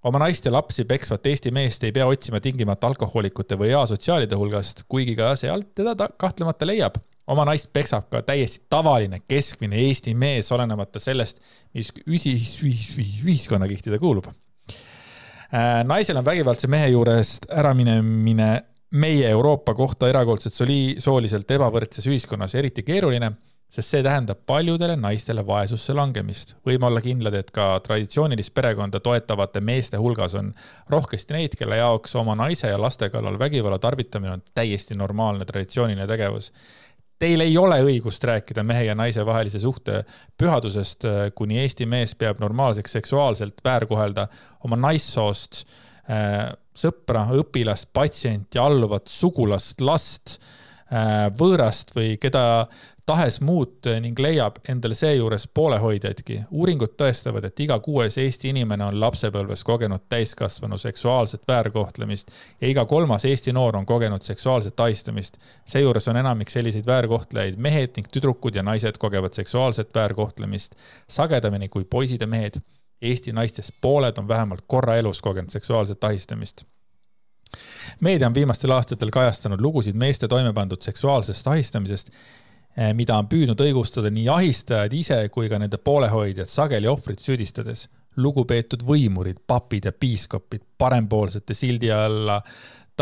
oma naist ja lapsi peksvat Eesti meest ei pea otsima tingimata alkohoolikute või asotsiaalide hulgast, kuigi ka sealt teda ta kahtlemata leiab. oma naist peksab ka täiesti tavaline keskmine Eesti mees, olenemata sellest, mis ühiskonnakihtide kuulub. Äh, naisel on vägivaldse mehe juurest äraminemine meie Euroopa kohta erakordselt soli-, sooliselt ebavõrdses ühiskonnas eriti keeruline sest see tähendab paljudele naistele vaesusse langemist. võime olla kindlad, et ka traditsioonilist perekonda toetavate meeste hulgas on rohkesti neid, kelle jaoks oma naise ja laste kallal vägivalla tarvitamine on täiesti normaalne traditsiooniline tegevus. Teil ei ole õigust rääkida mehe ja naise vahelise suhte pühadusest, kuni Eesti mees peab normaalseks seksuaalselt väärkohelda oma naissoost äh, sõpra, õpilast, patsienti, alluvat sugulast, last võõrast või keda tahes muud ning leiab endale seejuures poolehoidjaidki. uuringud tõestavad, et iga kuues Eesti inimene on lapsepõlves kogenud täiskasvanu seksuaalset väärkohtlemist ja iga kolmas Eesti noor on kogenud seksuaalset ahistamist. seejuures on enamik selliseid väärkohtlejaid mehed ning tüdrukud ja naised kogevad seksuaalset väärkohtlemist sagedamini kui poisid ja mehed. Eesti naistest pooled on vähemalt korra elus kogenud seksuaalset ahistamist meedia on viimastel aastatel kajastanud lugusid meeste toime pandud seksuaalsest ahistamisest Eh, mida on püüdnud õigustada nii ahistajad ise kui ka nende poolehoidjad, sageli ohvrit süüdistades. lugupeetud võimurid, papid ja piiskopid parempoolsete sildi alla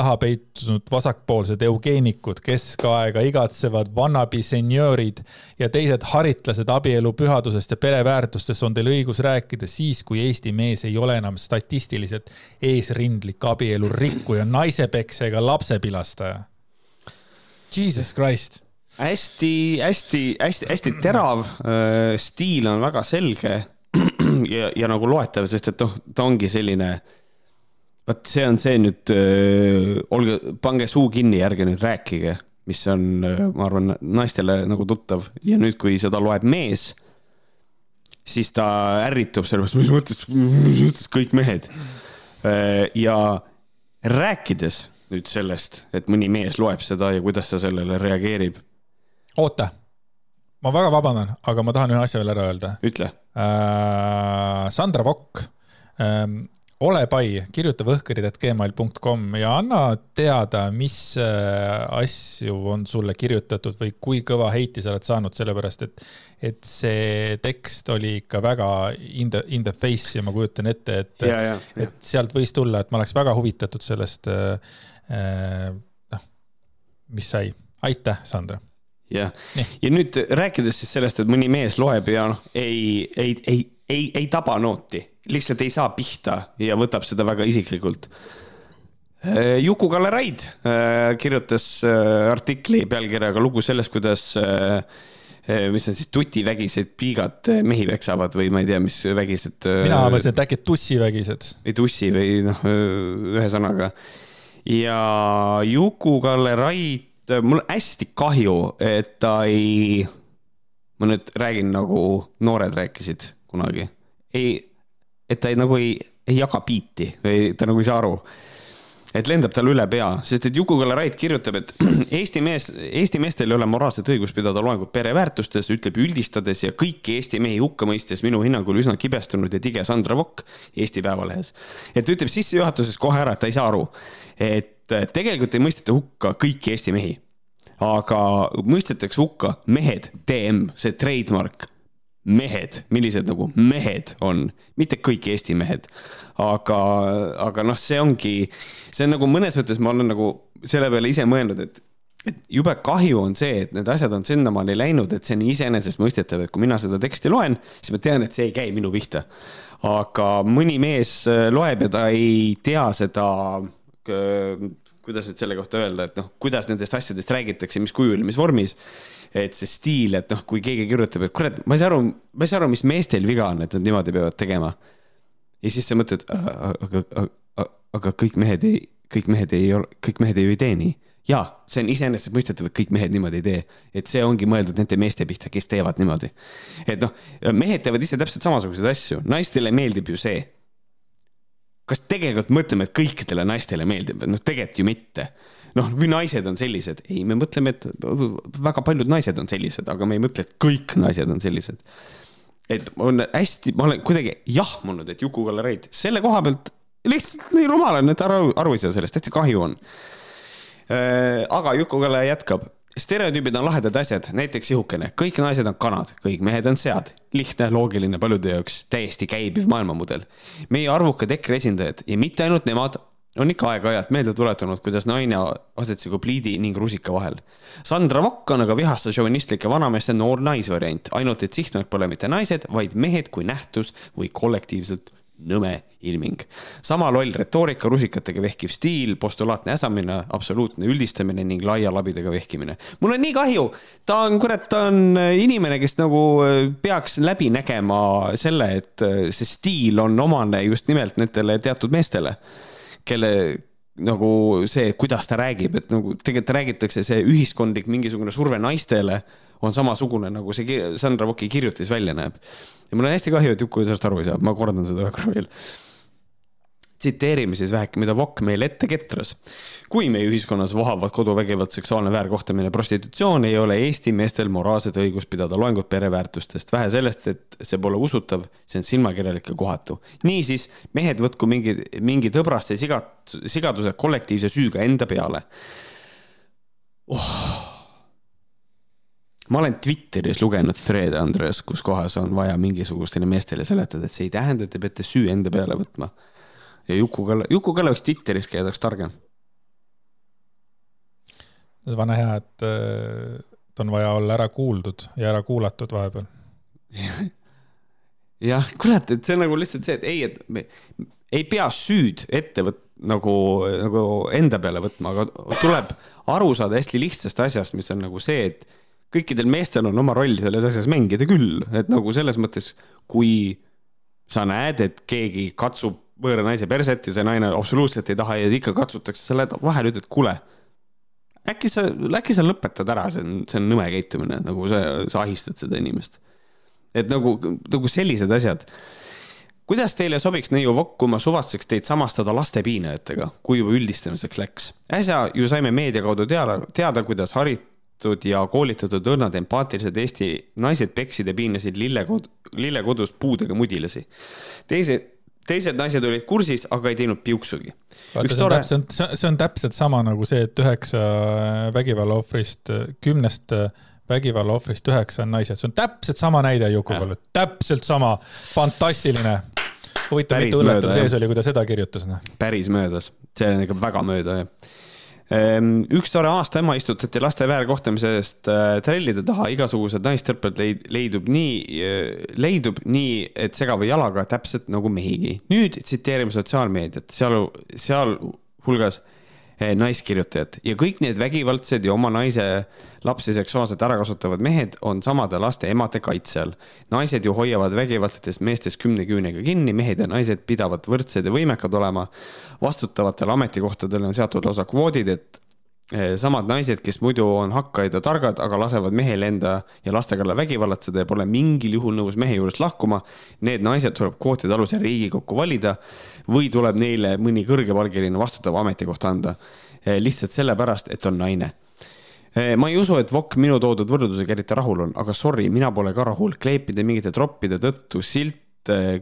taha peitunud vasakpoolsed eugeenikud, keskaega igatsevad vannabi senjöörid ja teised haritlased abielu pühadusest ja pereväärtustest on teil õigus rääkida siis, kui Eesti mees ei ole enam statistiliselt eesrindlik abielu rikkuja, naisepeksja ega lapsepilastaja. Jesus Christ hästi-hästi-hästi-hästi terav äh, stiil on väga selge ja, ja nagu loetav, sest et noh, ta ongi selline. Vot see on see nüüd olge, pange suu kinni, ärge nüüd rääkige, mis on ma arvan, naistele nagu tuttav ja nüüd, kui seda loeb mees, siis ta ärritub sellepärast, mis mõttes, mis mõttes kõik mehed ja rääkides nüüd sellest, et mõni mees loeb seda ja kuidas ta sellele reageerib oota, ma väga vabandan, aga ma tahan ühe asja veel ära öelda. ütle äh,. Sandra Vokk ähm,, ole pai, kirjuta võhkrid.gmail.com ja anna teada, mis äh, asju on sulle kirjutatud või kui kõva heiti sa oled saanud, sellepärast et, et see tekst oli ikka väga in the, in the face ja ma kujutan ette, et, et sealt võis tulla, et ma oleks väga huvitatud sellest äh,, äh noh, mis sai. aitäh, Sandra! Jah, ja nüüd rääkides siis sellest, et mõni mees loeb ja noh, ei, ei, ei, ei, ei taba nooti, lihtsalt ei saa pihta ja võtab seda väga isiklikult. Äh, Juku-Kalle Raid äh, kirjutas äh, artikli pealkirjaga lugu sellest, kuidas mis on siis tutivägised piigad mehi peksavad või ma ei tea, mis vägised. mina mõtlesin, et äkki tussivägised. või tussi või noh, ühesõnaga. ja Juku-Kalle Raid mul hästi kahju, et ta ei, ma nüüd räägin nagu noored rääkisid kunagi, ei, et ta ei, nagu ei, ei jaga biiti või ta nagu ei saa aru et lendab tal üle pea, sest et Juku-Kalle Raid kirjutab, et Eesti mees, Eesti meestel ei ole moraalset õigust pidada loengut pereväärtustes, ütleb üldistades ja kõiki Eesti mehi hukka mõistes minu hinnangul üsna kibestunud ja tige Sandra Vokk Eesti Päevalehes. et ütleb sissejuhatuses kohe ära, et ta ei saa aru, et tegelikult ei mõisteta hukka kõiki Eesti mehi. aga mõistetakse hukka mehed, DM, see trademark, mehed, millised nagu mehed on, mitte kõik Eesti mehed. aga, aga noh, see ongi, see on nagu mõnes mõttes ma olen nagu selle peale ise mõelnud, et et jube kahju on see, et need asjad on sinnamaani läinud, et see on iseenesestmõistetav, et kui mina seda teksti loen, siis ma tean, et see ei käi minu pihta. aga mõni mees äh, loeb ja ta ei tea seda, kuidas nüüd selle kohta öelda, et noh, kuidas nendest asjadest räägitakse, mis kujul, mis vormis. Et see stiil, et noh, kui keegi kirjutab, et kurat, ma ei saa aru, ma ei saa aru, mis meestel viga on, et nad niimoodi peavad tegema. ja siis sa mõtled, aga, aga, aga, kõik mehed ei, kõik mehed ei ole, kõik mehed ju ei tee nii jaa, see on iseenesestmõistetav, et kõik mehed niimoodi ei tee. et see ongi mõeldud nende meeste pihta, kes teevad niimoodi. et noh, mehed teevad ise täpselt samasuguseid asju, naistele meeldib ju see. kas tegelikult mõtleme, et kõikidele naistele meeldib, noh, tegelikult ju mitte. Noh, või naised on sellised, ei, me mõtleme, et väga paljud naised on sellised, aga me ei mõtle, et kõik naised on sellised. et on hästi, ma olen kuidagi jahmunud, et Juku-Kalle Reit selle koha pealt lihtsalt nii rumal on, et aru, aru ei saa sellest, hästi kahju on Äh, aga Juku-Kalle jätkab stereotüübid on lahedad asjad, näiteks sihukene, kõik naised on kanad, kõik mehed on sead. lihtne, loogiline, paljude jaoks täiesti käibiv maailmamudel. meie arvukad EKRE esindajad ja mitte ainult nemad on ikka aeg-ajalt meelde tuletanud, kuidas naine asetsegu pliidi ning rusika vahel. Sandra Vokk on aga vihaste šovinistlike vanameeste noor naisvariant, ainult et sihtmärk pole mitte naised, vaid mehed kui nähtus või kollektiivselt nõme ilming. sama loll retoorika, rusikatega vehkiv stiil, postulaatne äsamine, absoluutne üldistamine ning laia labidaga vehkimine. mul on nii kahju, ta on, kurat, ta on inimene, kes nagu äh, peaks läbi nägema selle, et äh, see stiil on omane just nimelt nendele teatud meestele, kelle nagu see, kuidas ta räägib, et nagu tegelikult räägitakse see ühiskondlik mingisugune surve naistele on samasugune, nagu see Sandra Voki kirjutis välja näeb. ja mul on hästi kahju, et Juku sellest aru ei saa, ma kordan seda ühe korra veel. Tsiteerime siis väheke, mida Vokk meile ette ketras. kui meie ühiskonnas vohavad koduvägivald, seksuaalne väärkohtlemine, prostitutsioon, ei ole Eesti meestel moraalset õigust pidada loengut pereväärtustest. vähe sellest, et see pole usutav, see on silmakirjalik ja kohatu. niisiis, mehed võtku mingi, mingi tõbraste sigat-, sigaduse kollektiivse süüga enda peale oh ma olen Twitteris lugenud thread'e, Andres, kus kohas on vaja mingisugustele meestele seletada, et see ei tähenda, et te peate süü enda peale võtma. Ja Juku-Kalle, Juku-Kalle võiks Twitteris käia, ta oleks targem. see vana hea, et äh, on vaja olla ära kuuldud ja ära kuulatud vahepeal jah, kurat, et see on nagu lihtsalt see, et ei, et me ei pea süüd ette võt-, nagu, nagu enda peale võtma, aga tuleb aru saada hästi lihtsast asjast, mis on nagu see, et kõikidel meestel on oma roll selles asjas mängida küll, et nagu selles mõttes, kui sa näed, et keegi katsub võõra naise perset ja see naine absoluutselt ei taha ja ikka katsutakse selle vahele, ütled, kuule, äkki sa, äkki sa lõpetad ära, see on, see on nõme käitumine, nagu sa, sa ahistad seda inimest. et nagu, nagu sellised asjad. kuidas teile sobiks neiu Vokk, kui ma suvastaks teid samastada lastepiinajatega, kui juba üldistamiseks läks? äsja ju saime meedia kaudu teada, teada, kuidas harit-, haritud ja koolitatud õrnad empaatilised Eesti naised peksid ja piinasid lillekod-, lillekodus puudega mudilasi. teised, teised naised olid kursis, aga ei teinud piuksugi. vaata, see on tore... täpselt, see on täpselt sama nagu see, et üheksa vägivalla ohvrist, kümnest vägivalla ohvrist üheksa on naised, see on täpselt sama näide Juku-Kalle, täpselt sama, fantastiline. Huvitav, mitu õllet tal sees oli, kui ta seda kirjutas, noh. päris möödas, see on ikka väga mööda, jah üks tore aasta ema istutati laste väärkohtlemise eest äh, trellide taha, igasugused naistõrped leid, leidub nii, äh, leidub nii, et segava jalaga täpselt nagu mehigi. nüüd tsiteerime sotsiaalmeediat, seal, sealhulgas naiskirjutajat ja kõik need vägivaldsed ja oma naise lapsi seksuaalselt ära kasutavad mehed on samade laste emade kaitse all. naised ju hoiavad vägivaldsetest meestest kümne küünega kinni, mehed ja naised pidavad võrdsed ja võimekad olema. vastutavatel ametikohtadel on seatud lausa kvoodid, et Eh, samad naised, kes muidu on hakkajad ja targad, aga lasevad mehel enda ja laste kallal vägivallatseda ja pole mingil juhul nõus mehe juurest lahkuma. Need naised tuleb kvootide alusel Riigikokku valida või tuleb neile mõni kõrgepalgeline vastutav ametikoht anda. Eh, lihtsalt sellepärast, et on naine. Eh, ma ei usu, et Vokk minu toodud võrdlusega eriti rahul on, aga sorry, mina pole ka rahul. kleepida mingite troppide tõttu silt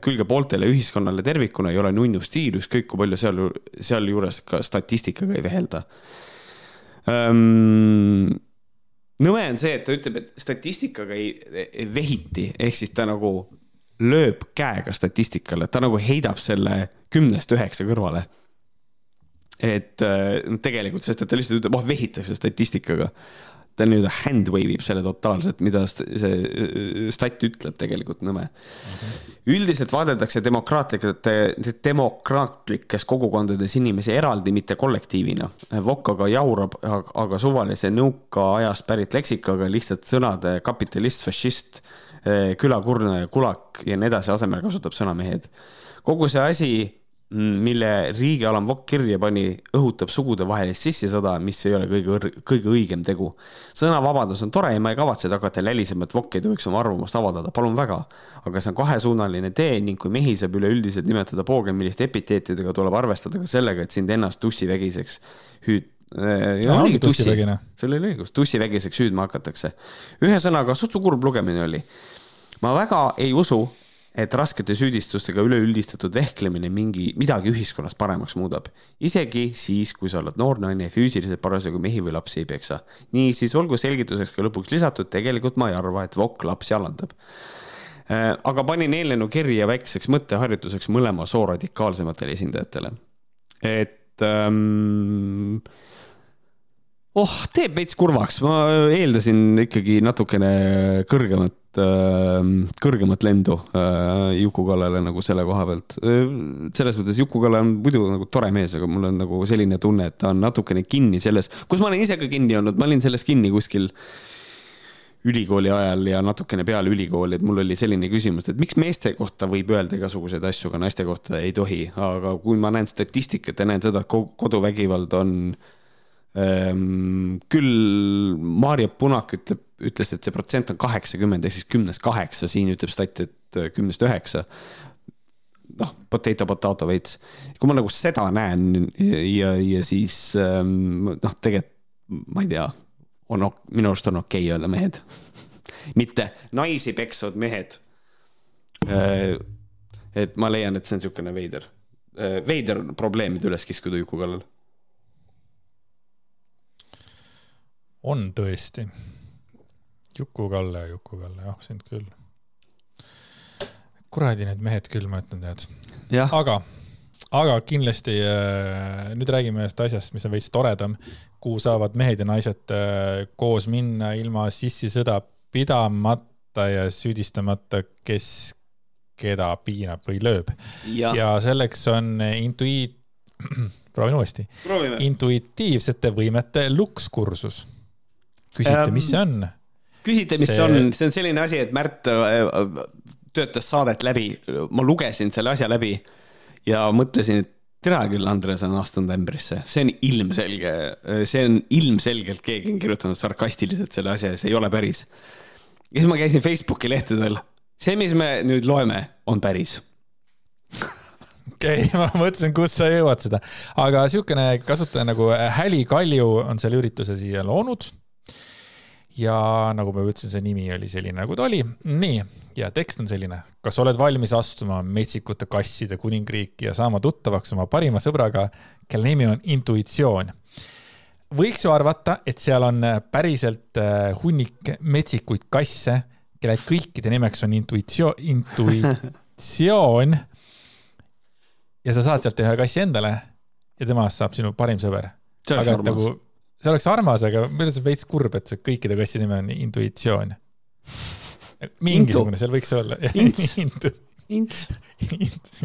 külge pooltele ühiskonnale tervikuna ei ole nunnu stiil, ükskõik kui palju seal, sealjuures ka statistikaga ei vehelda ähm, nõme on see, et ta ütleb, et statistikaga ei, ei vehiti, ehk siis ta nagu lööb käega statistikale, ta nagu heidab selle kümnest üheksa kõrvale. et äh, tegelikult, sest et ta lihtsalt ütleb, oh vehitakse statistikaga ta nii-öelda hand wave ib selle totaalselt, mida see äh, stat ütleb tegelikult nõme üldiselt vaadeldakse demokraatlikute, demokraatlikes kogukondades inimesi eraldi, mitte kollektiivina. Vokk aga jaurab, aga suvalise nõukaajast pärit leksikaga lihtsalt sõnade kapitalist, fašist, äh, külakurnaja, kulak ja nii edasi asemel kasutab sõna mehed. kogu see asi mille riigialam Vokk kirja pani, õhutab sugudevahelist sissisõda, mis ei ole kõige, kõige õigem tegu. sõnavabadus on tore ja ma ei kavatse hakata lälisema, et Vokk ei tohiks oma arvamust avaldada, palun väga. aga see on kahesuunaline tee ning kui mehi saab üleüldiselt nimetada poogemilliste epiteetidega, tuleb arvestada ka sellega, et sind ennast tussivägiseks hüüd-, äh, ja ongi tussivägine. sul oli õigus, tussivägiseks hüüdma hakatakse. ühesõnaga, sutsu kurb lugemine oli. ma väga ei usu, et raskete süüdistustega üleüldistatud vehklemine mingi, midagi ühiskonnas paremaks muudab. isegi siis, kui sa oled noor naine ja füüsiliselt parasjagu mehi või lapsi ei peksa. niisiis olgu selgituseks ka lõpuks lisatud, tegelikult ma ei arva, et vokk lapsi alandab. Äh, aga panin eelnenu kirja väikseks mõtteharjutuseks mõlema soo radikaalsematele esindajatele. et ähm, oh, teeb veits kurvaks, ma eeldasin ikkagi natukene kõrgemat Ähm, kõrgemat lendu äh, Juku-Kallale nagu selle koha pealt. Äh, selles mõttes Juku-Kalle on muidu nagu tore mees, aga mul on nagu selline tunne, et ta on natukene kinni selles, kus ma olen ise ka kinni olnud, ma olin selles kinni kuskil ülikooli ajal ja natukene peale ülikooli, et mul oli selline küsimus, et miks meeste kohta võib öelda igasuguseid asju, aga naiste kohta ei tohi, aga kui ma näen statistikat ja näen seda, et koduvägivald on ähm, küll Maarja Punak ütleb ütles, et see protsent on kaheksakümmend ehk siis kümnest kaheksa, siin ütleb stat, et äh, kümnest üheksa. noh, potato, potato veits. kui ma nagu seda näen ja, ja siis ähm, noh, tegelikult ma ei tea, on, minu arust on okei okay öelda mehed mitte naisi peksvad mehed. Äh, et ma leian, et see on niisugune veider, äh, veider probleemide üles kiskuda Juku kallal. On tõesti Juku-Kalle, Juku-Kalle, jah, sind küll. kuradi need mehed küll, ma ütlen, tead. aga, aga kindlasti äh, nüüd räägime ühest asjast, mis on veits toredam, kuhu saavad mehed ja naised äh, koos minna ilma sissisõda pidamata ja süüdistamata, kes keda piinab või lööb. ja selleks on intuiit, proovin uuesti. intuitiivsete võimete lukskursus. Küsite mis see on? küsite, mis see... on, see on selline asi, et Märt äh, äh, töötas saadet läbi, ma lugesin selle asja läbi ja mõtlesin, et tere küll, Andres on astunud ämbrisse, see on ilmselge, see on ilmselgelt keegi on kirjutanud sarkastiliselt selle asja ja see ei ole päris. ja siis ma käisin Facebooki lehtedel, see, mis me nüüd loeme, on päris. Okei okay,, ma mõtlesin, kus sa jõuad seda, aga niisugune kasutaja nagu Häli Kalju on selle ürituse siia loonud ja nagu ma ütlesin, see nimi oli selline, nagu ta oli. nii, ja tekst on selline. kas oled valmis astuma metsikute kasside kuningriiki ja saama tuttavaks oma parima sõbraga, kelle nimi on Intuitsioon? võiks ju arvata, et seal on päriselt äh, hunnik metsikuid kasse, kelle kõikide nimeks on intuitsioon, intuitsioon. ja sa saad sealt ühe kassi endale ja temast saab sinu parim sõber. aga nagu see oleks armas, aga meil on veits kurb, et see kõikide kasside nimi on intuitsioon. mingisugune seal võiks olla. ints. intu. ints.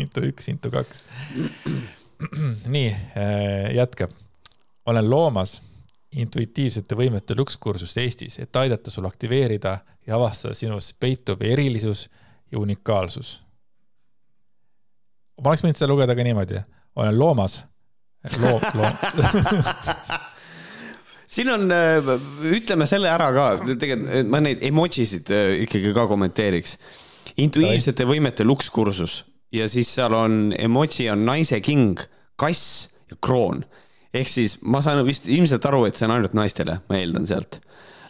intu üks, intu kaks. nii, äh, jätkab. olen loomas intuitiivsete võimete lukskursust Eestis, et aidata sul aktiveerida ja avastada sinus peituv erilisus ja unikaalsus. ma oleks võinud seda lugeda ka niimoodi, olen loomas loo, loo siin on, äh, ütleme selle ära ka, tegelikult ma neid emojisid äh, ikkagi ka kommenteeriks. intuiivsete võimete lukskursus ja siis seal on emoji on naise king, kass ja kroon. ehk siis ma saan vist ilmselt aru, et see on ainult naistele, ma eeldan sealt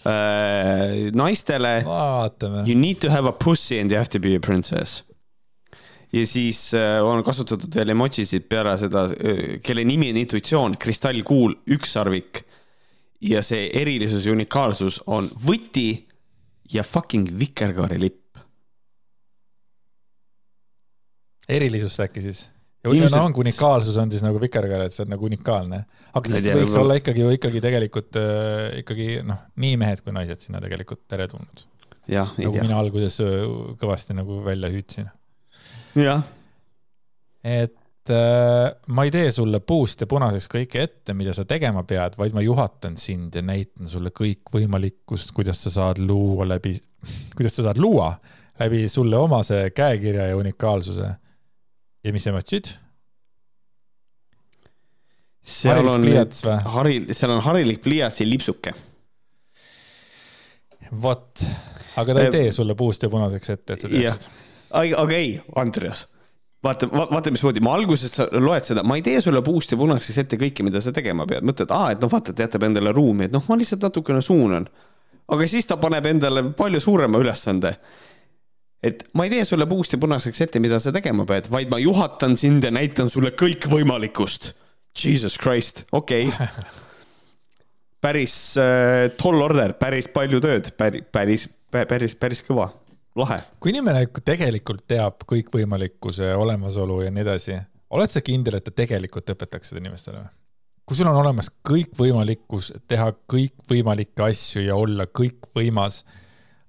äh,. naistele. You need to have a pussy and you have to be a princess ja siis on kasutatud veel emojisid peale seda, kelle nimi on intuitsioon, kristallkuul, ükssarvik ja see erilisus ja unikaalsus on võti ja fucking vikerkaarelipp. erilisust äkki siis? ja Ilmselt... ongi unikaalsus on siis nagu vikerkaare, et see on nagu unikaalne. aga siis tea, võiks võib olla ikkagi ju ikkagi tegelikult äh, ikkagi noh, nii mehed kui naised sinna tegelikult teretulnud. nagu tea. mina alguses äh, kõvasti nagu välja hüüdsin. jah. et äh, ma ei tee sulle puust ja punaseks kõike ette, mida sa tegema pead, vaid ma juhatan sind ja näitan sulle kõikvõimalikkust, kuidas sa saad luua läbi, kuidas sa saad luua läbi sulle omase käekirja ja unikaalsuse ja mis sa mõtlesid? seal on haril, seal on harilik pliiats ja lipsuke. vot, aga ta ei tee sulle puust ja punaseks ette, et sa teeksid. aga ei, Andreas, vaata, vaata, mismoodi, ma alguses loed seda, ma ei tee sulle puust ja punaseks ette kõike, mida sa tegema pead, mõtled, aa, et noh, vaata, ta jätab endale ruumi, et noh, ma lihtsalt natukene suunan. aga siis ta paneb endale palju suurema ülesande et ma ei tee sulle puust ja punaseks ette, mida sa tegema pead, vaid ma juhatan sind ja näitan sulle kõikvõimalikkust. Jesus Christ, okei okay. päris äh, tall order, päris palju tööd, päris, päris, päris, päris kõva, lahe. kui inimene tegelikult teab kõikvõimalikkuse olemasolu ja nii edasi, oled sa kindel, et ta tegelikult õpetaks seda inimestele? kui sul on olemas kõikvõimalikkus teha kõikvõimalikke asju ja olla kõikvõimas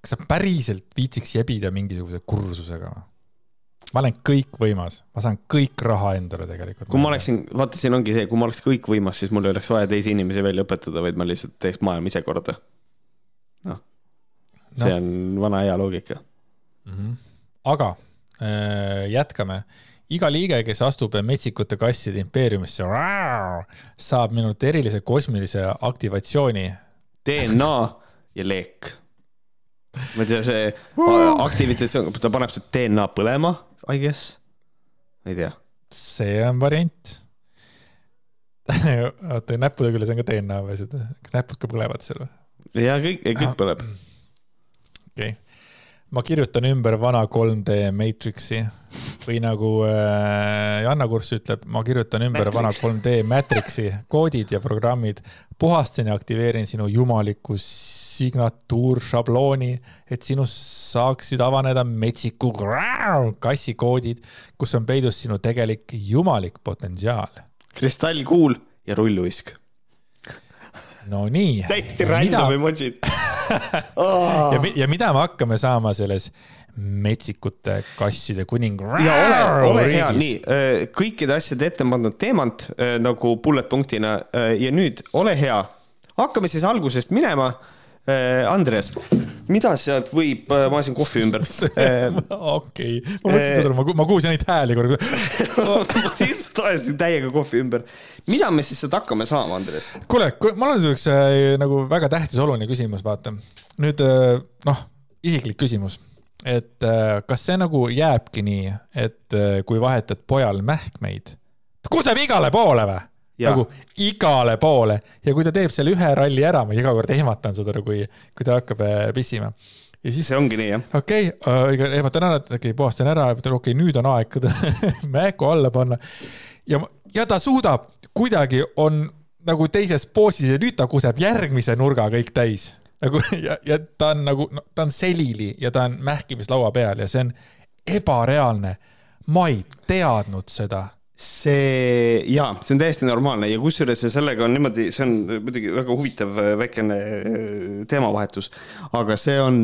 kas sa päriselt viitsiks jebida mingisuguse kursusega? ma olen kõikvõimas, ma saan kõik raha endale tegelikult. kui ma oleksin, vaata, siin ongi see, kui ma oleks kõikvõimas, siis mul ei oleks vaja teisi inimesi välja õpetada, vaid ma lihtsalt teeks maailma ise korda. noh, see no. on vana hea loogika mm. -hmm. aga äh, jätkame iga liige, kes astub metsikute kasside impeeriumisse, saab minult erilise kosmilise aktivatsiooni. DNA ja leek ma ei tea, see aktivitatsioon, ta paneb su DNA põlema, I guess, ma ei tea. see on variant oota, näppude küljes on ka DNA või asjad, kas näpud ka põlevad seal või? ja kõik, kõik põleb. okei okay., ma kirjutan ümber vana 3D Matrixi või nagu äh, Janna Kurss ütleb, ma kirjutan ümber Matrix. vana 3D Matrixi koodid ja programmid, puhastan ja aktiveerin sinu jumalikku signatuuršablooni, et sinust saaksid avaneda metsiku kassikoodid, kus on peidus sinu tegelik jumalik potentsiaal. kristallkuul ja rulluisk. no nii. täiesti random emotsid oh. ja, ja mida me hakkame saama selles metsikute kasside kuning. ja ole, ole hea, nii äh, kõikide asjade ette pandud teemant äh, nagu bullet punktina äh, ja nüüd ole hea, hakkame siis algusest minema Andres, mida sealt võib, äh, ma ajasin kohvi ümber. Äh, okei, ma mõtlesin seda, ma, ma kuulsin neid hääli korra. ma lihtsalt ajasin täiega kohvi ümber. mida me siis sealt hakkame saama, Andres? kuule, mul on siukse nagu väga tähtis, oluline küsimus, vaata. nüüd noh, isiklik küsimus, et kas see nagu jääbki nii, et kui vahetad pojal mähkmeid, kuseb igale poole või? Nagu igale poole ja kui ta teeb selle ühe ralli ära, ma iga kord ehmatan seda, kui, kui ta hakkab äh, pissima. ja siis. see ongi nii, jah. okei okay, uh,, ehmatan ära, et okei okay,, puhastan ära, okei okay,, nüüd on aeg mäku alla panna. ja, ja ta suudab, kuidagi on nagu teises poosis ja nüüd ta kuseb järgmise nurga kõik täis. nagu ja, ja ta on nagu no,, ta on selili ja ta on mähkimislaua peal ja see on ebareaalne. ma ei teadnud seda see ja see on täiesti normaalne ja kusjuures sellega on niimoodi, see on muidugi väga huvitav äh, väikene äh, teemavahetus, aga see on.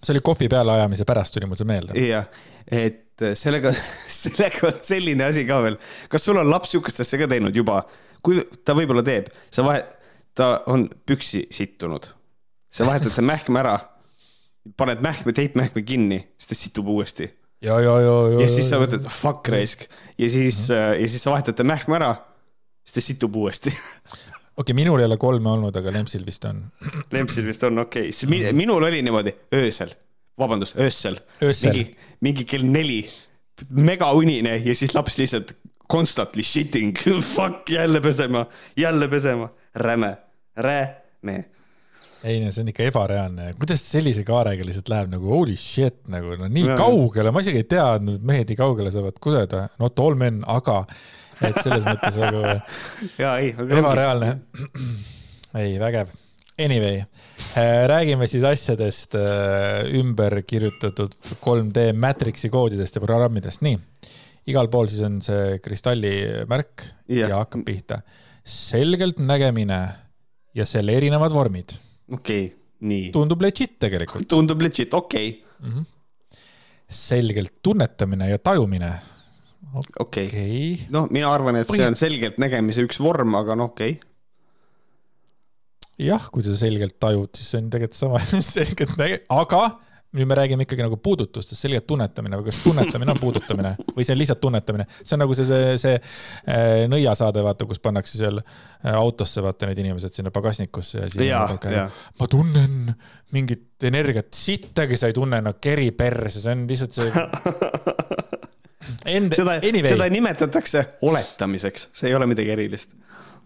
see oli kohvi pealeajamise pärast tuli mul see meelde. jah, et sellega, sellega on selline asi ka veel. kas sul on laps sihukest asja ka teinud juba? kui ta võib-olla teeb, sa vahet-, ta on püksi sittunud, sa vahetad ta mähkme ära, paned mähkme, teipmähkme kinni, siis ta situb uuesti ja, ja, ja, ja. ja siis sa mõtled, fuck raisk. Ja siis mm, -hmm. ja siis sa vahetad ta mähkme ära, siis ta situb uuesti. Okei okay,, minul ei ole kolme olnud, aga Lempsil vist on. Lempsil vist on, okei. Okay., minul oli niimoodi öösel, vabandust, öösel, mingi, mingi kell neli, megaunine ja siis laps lihtsalt constantly shitting, fuck jälle pesema, jälle pesema, räme, räme ei no see on ikka ebareaalne, kuidas sellise kaarega lihtsalt läheb nagu holy shit nagu no nii ja, kaugele, ma isegi ei teadnud, et mehed nii kaugele saavad kuseda, not all men, aga et selles mõttes nagu ja, ei, ebareaalne. ei, vägev. Anyway, äh, räägime siis asjadest äh, ümber kirjutatud 3D Matrixi koodidest ja programmidest, nii. igal pool siis on see kristallimärk Jah. ja, ja hakkab pihta. selgelt nägemine ja selle erinevad vormid. Okei okay,, nii. tundub legit tegelikult. tundub legit, okei okay. mm. -hmm. selgelt tunnetamine ja tajumine. okei okay. okay.. noh, mina arvan, et see on selgelt nägemise üks vorm, aga noh, okei okay jah, kui sa selgelt tajud, siis see on tegelikult sama selgelt näge-, aga nüüd me räägime ikkagi nagu puudutustest, selgelt tunnetamine või kas tunnetamine on puudutamine või see on lihtsalt tunnetamine. see on nagu see, see, see äh, nõiasaade, vaata, kus pannakse seal äh, autosse, vaata need inimesed sinna pagasnikusse ja siis. ja, ja. ma tunnen mingit energiat, sittagi sa ei tunne, no keri perse, see on lihtsalt see End, seda, seda nimetatakse oletamiseks, see ei ole midagi erilist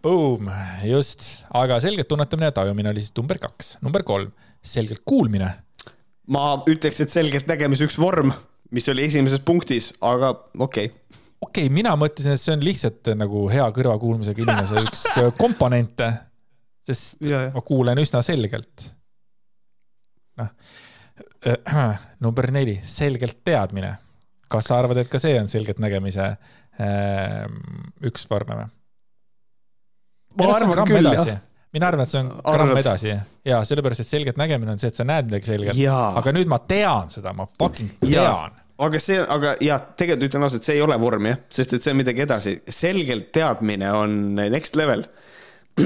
Boom, just, aga selgelt tunnetamine ja tajumine oli siis number kaks. number kolm, selgelt kuulmine. Ma ütleks, et selgelt nägemise üks vorm, mis oli esimeses punktis, aga okei okay. okei okay,, mina mõtlesin, et see on lihtsalt nagu hea kõrvakuulmisega inimese üks komponente, sest ja, ja. ma kuulen üsna selgelt. noh, number neli, selgelt teadmine. kas sa arvad, et ka see on selgelt nägemise äh, üks vorme või? ma arvan küll, jah mina arvan, et see on gramm edasi ja sellepärast, et selgelt nägemine on see, et sa näed midagi selgelt, aga nüüd ma tean seda, ma fucking tean. aga see, aga jah, tegelikult ütlen ausalt, see ei ole vorm jah, sest et see on midagi edasi, selgelt teadmine on next level.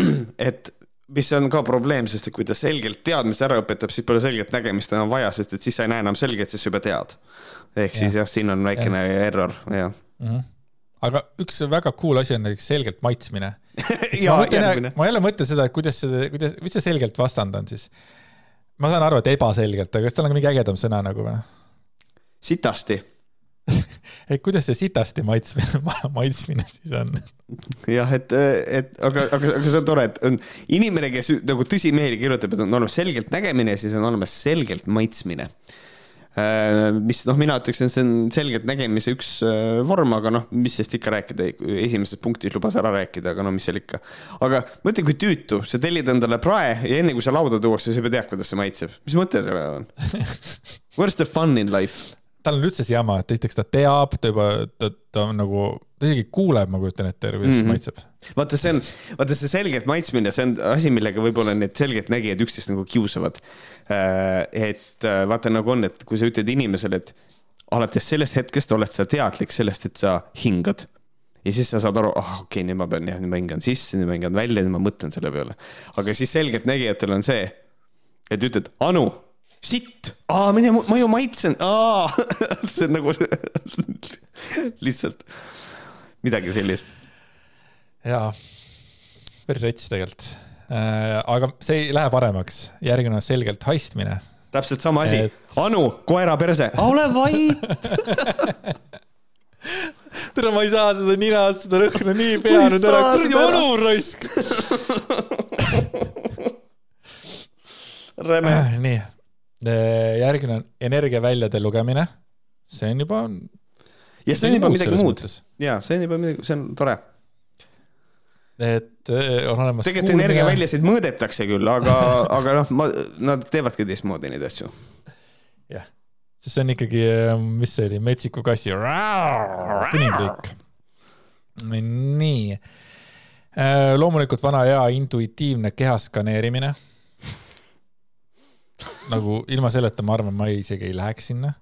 et mis on ka probleem, sest et kui ta selgelt teadmist ära õpetab, siis pole selgelt nägemist enam vaja, sest et siis sa ei näe enam selgelt, siis sa juba tead. ehk ja. siis jah, siin on väikene ja. error, jah mm. -hmm aga üks väga cool asi on näiteks selgelt maitsmine ja, ma, mõtlen, ma jälle mõtlen seda, et kuidas see, kuidas, mis see selgelt vastand on siis? ma saan aru, et ebaselgelt, aga kas tal on ka mingi ägedam sõna nagu või? sitasti et kuidas see sitasti maitsmine, maitsmine siis on? jah, et, et aga, aga, aga see on tore, et on inimene, kes nagu tõsimeeli kirjutab, et on olemas selgelt nägemine siis on olemas selgelt maitsmine mis noh, mina ütleks, et see on selgelt nägemise üks äh, vorm, aga noh, mis sest ikka rääkida, esimeses punktis lubas ära rääkida, aga no mis seal ikka. aga mõtle, kui tüütu, sa tellid endale prae ja enne kui see lauda tuuakse, sa juba tead, kuidas see maitseb. mis mõte sellel on? Where's the fun in life? Tal on üldse see jama, et esiteks ta teab, ta juba, ta, ta on nagu, ta isegi kuuleb, ma kujutan ette, kuidas mm -hmm. maitseb. vaata, see on, vaata see selgelt maitsmine, see on asi, millega võib-olla need selgeltnägijad üksteist nagu kiusavad. Äh, et äh, vaata nagu on, et kui sa ütled inimesele, et alates sellest hetkest oled sa teadlik sellest, et sa hingad ja siis sa saad aru, ah oh, okei okay,, nüüd ma pean jah, nüüd ma hingan sisse, nüüd ma hingan välja, nüüd ma mõtlen selle peale. aga siis selgeltnägijatel on see, et ütled, Anu sitt, aa, mine, ma ju maitsen, aa see on nagu lihtsalt midagi sellist. jaa, päris rets tegelikult. Äh,. aga see ei lähe paremaks, järgmine on selgelt haistmine. täpselt sama asi. Et..., Anu, koera perse, ole vait! Tere, ma ei saa seda ninast, seda rõhna nii pea nüüd ära, kuradi Anu raisk! Räme. nii. Äh, järgmine on energiaväljade lugemine. see on juba. ja see on juba midagi muud. ja see on juba midagi, see on tore. et äh, on olemas. tegelikult energiaväljasid mõõdetakse küll, aga, aga noh, ma, nad teevadki teistmoodi neid asju. jah, sest see on ikkagi, äh, mis see oli, metsiku kassi kuningriik. nii. loomulikult vana hea intuitiivne kehaskaneerimine nagu ilma selleta, ma arvan, ma isegi ei läheks sinna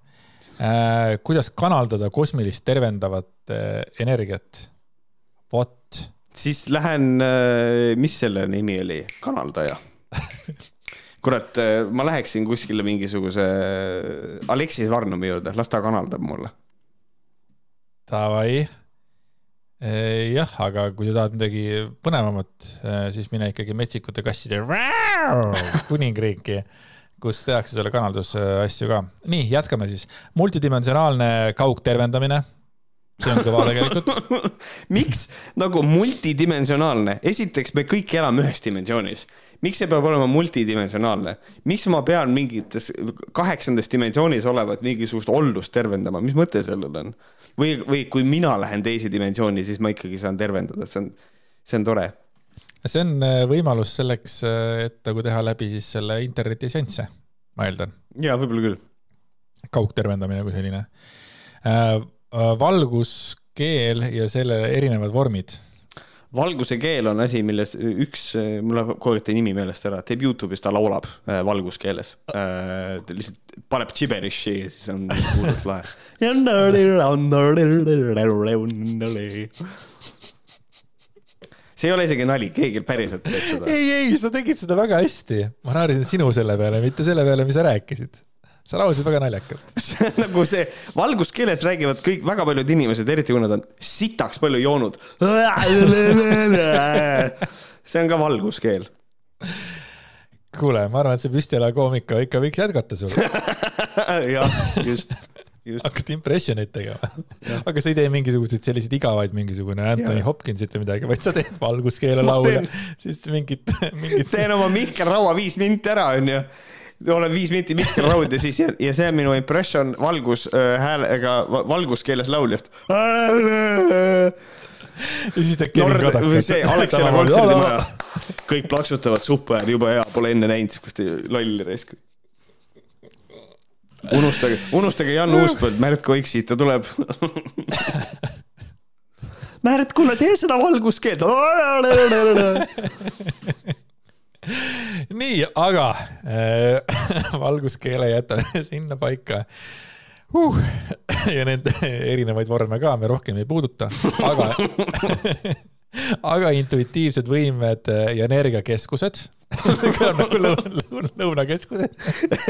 äh,. kuidas kanaldada kosmilist tervendavat äh, energiat? vot. siis lähen äh,, mis selle nimi oli, kanaldaja kurat, äh, ma läheksin kuskile mingisuguse äh, Aleksis Varnumi juurde, las ta kanaldab mulle. Davai. Äh, jah, aga kui sa tahad midagi põnevamat, siis mine ikkagi metsikute kasside kuningriiki kus tehakse selle kanaldusasju ka. nii, jätkame siis. multidimensionaalne kaugtervendamine. see on kõva tegelikult miks nagu multidimensionaalne? esiteks, me kõik elame ühes dimensioonis. miks see peab olema multidimensionaalne? miks ma pean mingites kaheksandas dimensioonis olevat mingisugust ollust tervendama, mis mõte sellel on? või, või kui mina lähen teise dimensiooni, siis ma ikkagi saan tervendada, see on, see on tore see on äh, võimalus selleks, äh, et nagu teha läbi siis selle internetiseansse, ma eeldan. jaa, võib-olla küll. kaugtervendamine kui selline. Äh, valgus keel ja selle erinevad vormid valguse keel on asi, milles üks, mul läheb kogu aeg ta nimi meelest ära, teeb Youtube'is, ta laulab äh, valguskeeles äh,. ta lihtsalt paneb gibberishi ja siis on hullult lahe. See ei ole isegi nali, keegi päriselt teeb seda. ei, ei, sa tegid seda väga hästi. ma naersin sinu selle peale, mitte selle peale, mis sa rääkisid sa laulsid väga naljakalt. see on nagu see, valguskeeles räägivad kõik, väga paljud inimesed, eriti kui nad on sitaks palju joonud. see on ka valguskeel. kuule, ma arvan, et see püstjalakoomika ikka võiks jätkata sul. jah, just just. hakkad impressioneid tegema. aga sa ei tee mingisuguseid selliseid igavaid, mingisugune Anthony ja. Hopkinsit või midagi, vaid sa teed valguskeele laule, siis mingit, mingit. teen oma Mihkel Raua viis minti ära, onju olen viis minti Mihkel Raud ja siis ja, ja see on minu impression valgus äh, häälega, valguskeeles lauljast. ja siis teeb Kevin Kadak. või see Alexela kontserdimaja. kõik plaksutavad, super, jube hea, pole enne näinud, kus te loll raisk. Unustage, unustage Jan Uuspõld, Märt Koik siit, ta tuleb. Märt, kuule, tee seda valguskeelt. Nii, aga äh, valguskeele jätame sinna paika. Uh,. ja nende erinevaid vorme ka me rohkem ei puuduta, aga aga intuitiivsed võimed ja energiakeskused nagu lõuna, lõunakeskused.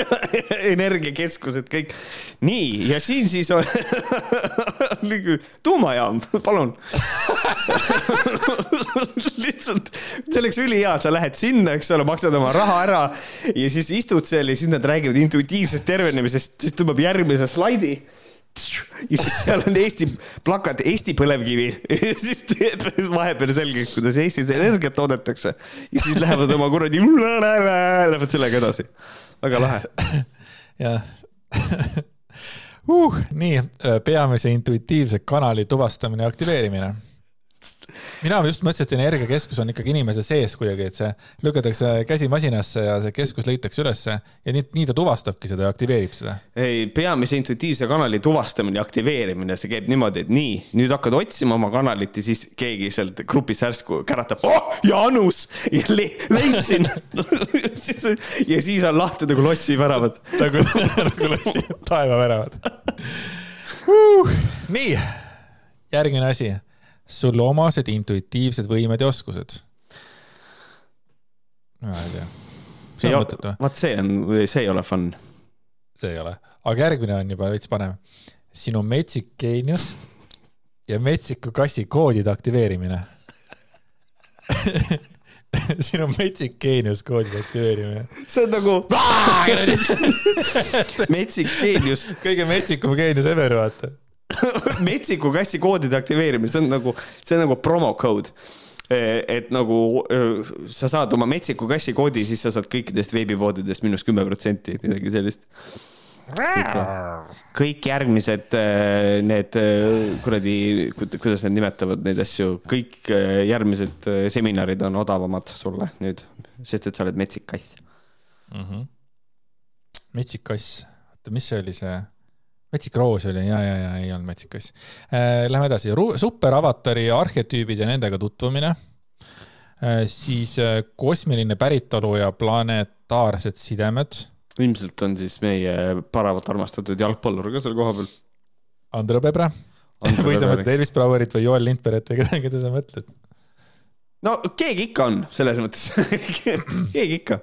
Energiakeskused kõik. nii, ja siin siis on tuumajaam, palun. Lihtsalt, see oleks ülihea, sa lähed sinna, eks ole, maksad oma raha ära ja siis istud seal ja siis nad räägivad intuitiivsest tervenemisest, siis tõmbab järgmise slaidi ja siis seal on Eesti plakat Eesti põlevkivi ja siis teeb vahepeal selgeks, kuidas Eestis energiat toodetakse ja siis lähevad oma kuradi, lähevad sellega edasi. väga lahe. jah uh,. nii, peamise intuitiivse kanali tuvastamine ja aktiveerimine mina just mõtlesin, et energiakeskus on ikkagi inimese sees kuidagi, et see lükatakse käsi masinasse ja see keskus leitakse ülesse ja nii, nii ta tuvastabki seda ja aktiveerib seda. ei, peamise intuitiivse kanali tuvastamine ja aktiveerimine, see käib niimoodi, et nii, nüüd hakkad otsima oma kanalit ja siis keegi sealt grupis järsku käratab, oh, Jaanus! ja le leidsin. Ja siis on lahti nagu lossiväravad nagu, nagu lossi taevaväravad. Uh,. nii, järgmine asi sulle omased intuitiivsed võimed ja oskused. ma ei tea. see on mõttetu. vaat see on, see ei ole fun. see ei ole, aga järgmine on juba veits parem. sinu metsik geenius ja metsiku kassi koodide aktiveerimine sinu metsik geenius koodide aktiveerimine. see on nagu metsik geenius. kõige metsikum geenius ever, vaata metsiku kassi koodide aktiveerimine, see on nagu, see on nagu promo code et nagu sa saad oma metsiku kassi koodi, siis sa saad kõikidest veebipoodidest miinus kümme protsenti, midagi sellist. kõik järgmised need kuradi, kuidas nad nimetavad neid asju, kõik järgmised seminarid on odavamad sulle nüüd, sest et sa oled metsik kass mm. -hmm. metsik kass, oota, mis see oli see? Metsik roos oli ja, ja, ja ei olnud metsikas äh,. Lähme edasi, superavatari arhetüübid ja nendega tutvumine äh,. siis äh, kosmiline päritolu ja planetaarsed sidemed. ilmselt on siis meie paremat armastatud jalgpallur ka seal kohapeal. Andero Pebre või sa mõtled Elvis Brauerit või Joel Lindbergit või keda, keda sa mõtled? no keegi ikka on, selles mõttes keegi ikka.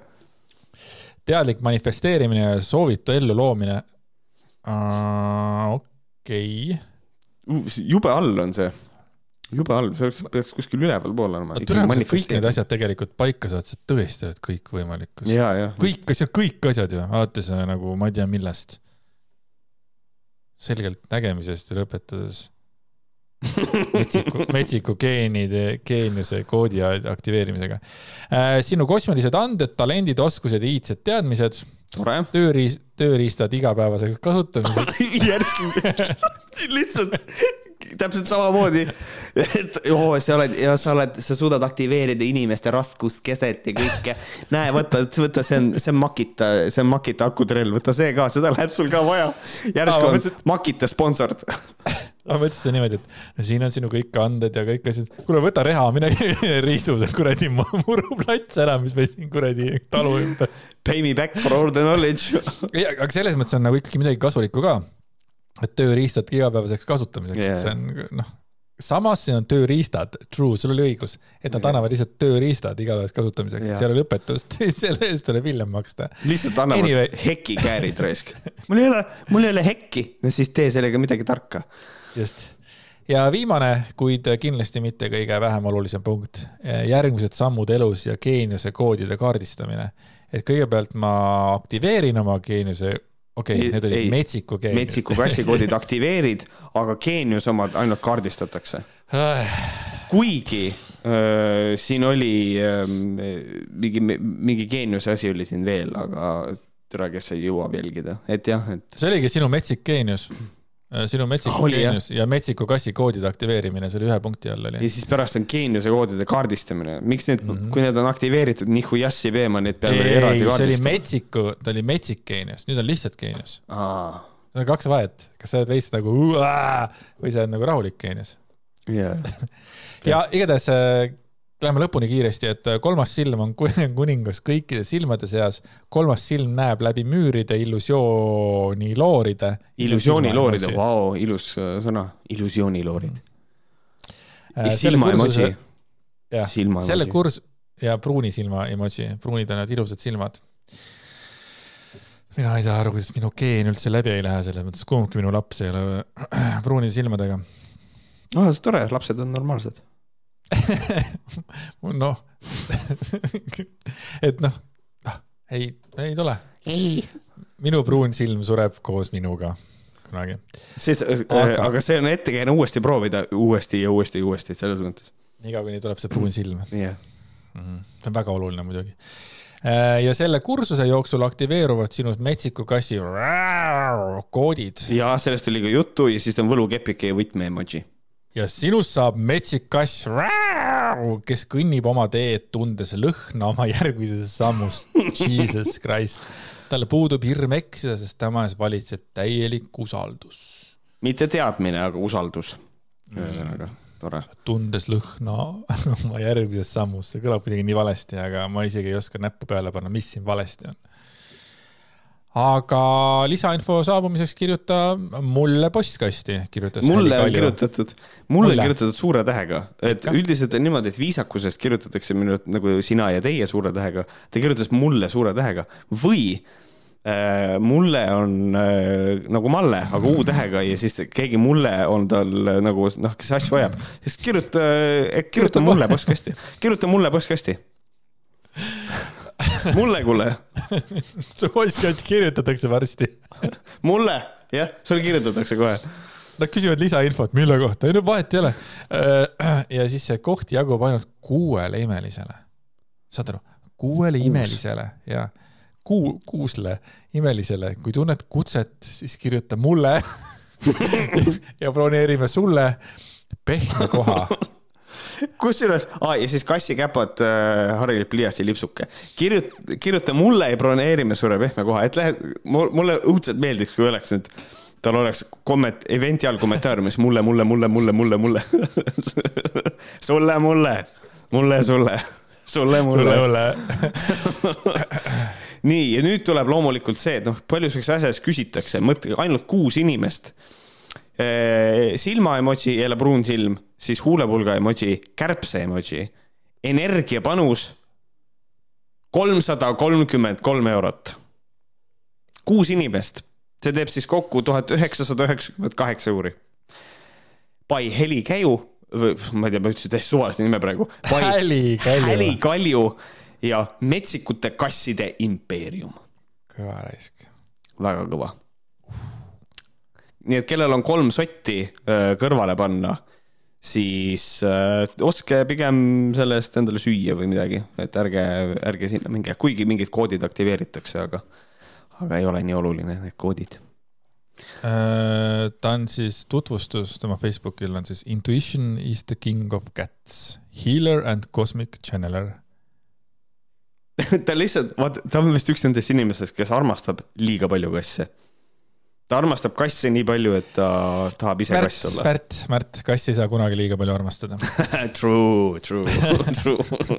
teadlik manifesteerimine ja soovitu elluloomine okei okay.. jube all on see, jube all, see oleks, peaks kuskil ülevalpool olema. kõik need asjad tegelikult paika saad, sa tõesti oled kõikvõimalikkus. kõik asjad, kõik asjad ju, alates äh, nagu ma ei tea millest. selgelt nägemisest ja lõpetades metsiku, metsiku geenide, geeniuse koodi aktiveerimisega. Äh, sinu kosmilised anded, talendid, oskused ja iidsed teadmised tööriist, tööriistad igapäevaseks kasutamiseks järsku lihtsalt täpselt samamoodi, et oo, sa oled ja sa oled, sa suudad aktiveerida inimeste raskuskeset ja kõike. näe, võta, võta, see on, see on Makita, see on Makita akutrell, võta see ka, seda läheb sul ka vaja. järsku on Makita sponsord ma mõtlesin niimoodi, et siin on sinu kõik anded ja kõik asjad. kuule, võta reha, mine riisu see kuradi muruplats ära, mis meil siin kuradi talu ümber. Pay me back for all the knowledge aga selles mõttes on nagu ikkagi midagi kasulikku ka. et tööriistad igapäevaseks kasutamiseks yeah., et see on noh samas siin on tööriistad, true, sul oli õigus, et nad annavad lihtsalt tööriistad igapäevaseks kasutamiseks, seal ei ole õpetust, selle eest tuleb hiljem maksta. lihtsalt annavad anyway. heki käärid raisk. mul ei ole, mul ei ole hekki, no siis tee sellega midagi tarka. Just. ja viimane, kuid kindlasti mitte kõige vähem olulisem punkt, järgmised sammud elus ja geeniuse koodide kaardistamine. et kõigepealt ma aktiveerin oma geeniuse okei okay,, need olid Metsiku geenius. Metsiku kassikoodid aktiveerid, aga geenius omad ainult kaardistatakse. kuigi äh, siin oli äh, mingi, mingi geeniuse asi oli siin veel, aga tere, kes ei jõuab jälgida, et jah, et. see oligi sinu metsik geenius Äh, sinu metsiku oh, geenius ja metsiku kassi koodide aktiveerimine, see oli ühe punkti all oli. ja siis pärast on geeniuse koodide kaardistamine, miks need mm, -hmm. kui need on aktiveeritud, nihujassi pee ma neid pean veel eraldi kaardistama. see oli metsiku, ta oli metsik geenius, nüüd on lihtsalt geenius. seal on kaks vahet, kas sa oled veits nagu või sa oled nagu rahulik geenius yeah. ja igatahes äh, Läheme lõpuni kiiresti, et äh, kolmas silm on kuningas kõikide silmade seas. kolmas silm näeb läbi müüride illusioonilooride. illusioonilooride, vau, ilus äh, sõna, illusiooniloorid. Äh, silma emoji. jah, selle kurs- ja pruuni silma emoji, pruunid on need ilusad silmad. mina ei saa aru, kuidas minu geen üldse läbi ei lähe, selles mõttes kumbki minu laps ei ole pruunide silmadega. ah, see tore, lapsed on normaalsed noh et noh, noh, ei, ei tule. minu pruun silm sureb koos minuga kunagi. siis äh, aga..., aga see on ettekäänne uuesti proovida, uuesti ja uuesti ja uuesti, selles mõttes. niikaua, kuni tuleb see pruun silm yeah.. Mm -hmm. see on väga oluline muidugi äh, ja selle kursuse jooksul aktiveeruvad sinus metsiku kassi koodid. ja sellest oli ka juttu ja siis on võlukepike ja võtme emoji ja sinust saab metsik kass, kes kõnnib oma teed, tundes lõhna oma järgmises sammus. Jesus Christ. talle puudub hirm eksida, sest temas valitseb täielik usaldus. mitte teadmine, aga usaldus. ühesõnaga, tore. tundes lõhna oma järgmises sammus, see kõlab kuidagi nii valesti, aga ma isegi ei oska näppu peale panna, mis siin valesti on aga lisainfo saabumiseks kirjuta mulle postkasti, kirjutas. mulle on kirjutatud, mulle on kirjutatud suure tähega, et Ikka? üldiselt on niimoodi, et viisakusest kirjutatakse minu nagu sina ja teie suure tähega. ta kirjutas mulle suure tähega. Või äh, mulle on äh, nagu Malle, aga U-tähega ja siis keegi mulle on tal äh, nagu noh, kes asju ajab, siis kirjuta äh,, kirjuta mulle. postkasti, kirjuta mulle postkasti mulle, kuule su postkast kirjutatakse varsti mulle, jah, sul kirjutatakse kohe. Nad küsivad lisainfot, mille kohta, ei no vahet ei ole. Äh, ja siis see koht jagub ainult kuuele imelisele. saad aru, kuuele Kuus. imelisele ja kuu, kuusle imelisele, kui tunned kutset, siis kirjuta mulle ja broneerime sulle pehme koha kusjuures ah,, ja siis kassikäpad äh,, harilik pliiatsi lipsuke. kirjuta, kirjuta mulle ja broneerime suure pehme koha, et lähed, mulle õudselt meeldiks, kui oleks nüüd, tal oleks komment-, event'i all kommentaariumis mulle, mulle, mulle, mulle, mulle, mulle sulle, mulle, mulle, sulle, sulle, mulle. sulle, nii, ja nüüd tuleb loomulikult see, et noh, palju siukses asjas küsitakse, mõtle ainult kuus inimest silma emoji, jälle pruun silm, siis huulepulga emoji, kärbse emoji, energiapanus kolmsada kolmkümmend kolm eurot. kuus inimest, see teeb siis kokku tuhat üheksasada üheksakümmend kaheksa euri. Pai Heli Käju, ma ei tea, ma ütlesin täiesti suvalise nime praegu. Häli Kalju. Häli Kalju ja Metsikute kasside impeerium. kõva raisk. väga kõva nii et kellel on kolm sotti äh, kõrvale panna, siis äh, ostke pigem selle eest endale süüa või midagi, et ärge, ärge sinna minge, kuigi mingid koodid aktiveeritakse, aga, aga ei ole nii oluline, need koodid. Äh, ta on siis tutvustus, tema Facebookil on siis Intuition is the king of cats, healer and cosmic channeler. Ta lihtsalt, vaata, ta on vist üks nendest inimestest, kes armastab liiga palju kasse ta armastab kasse nii palju, et ta tahab ise Märt, kass olla. Märt, Märt, kass ei saa kunagi liiga palju armastada True, true, true.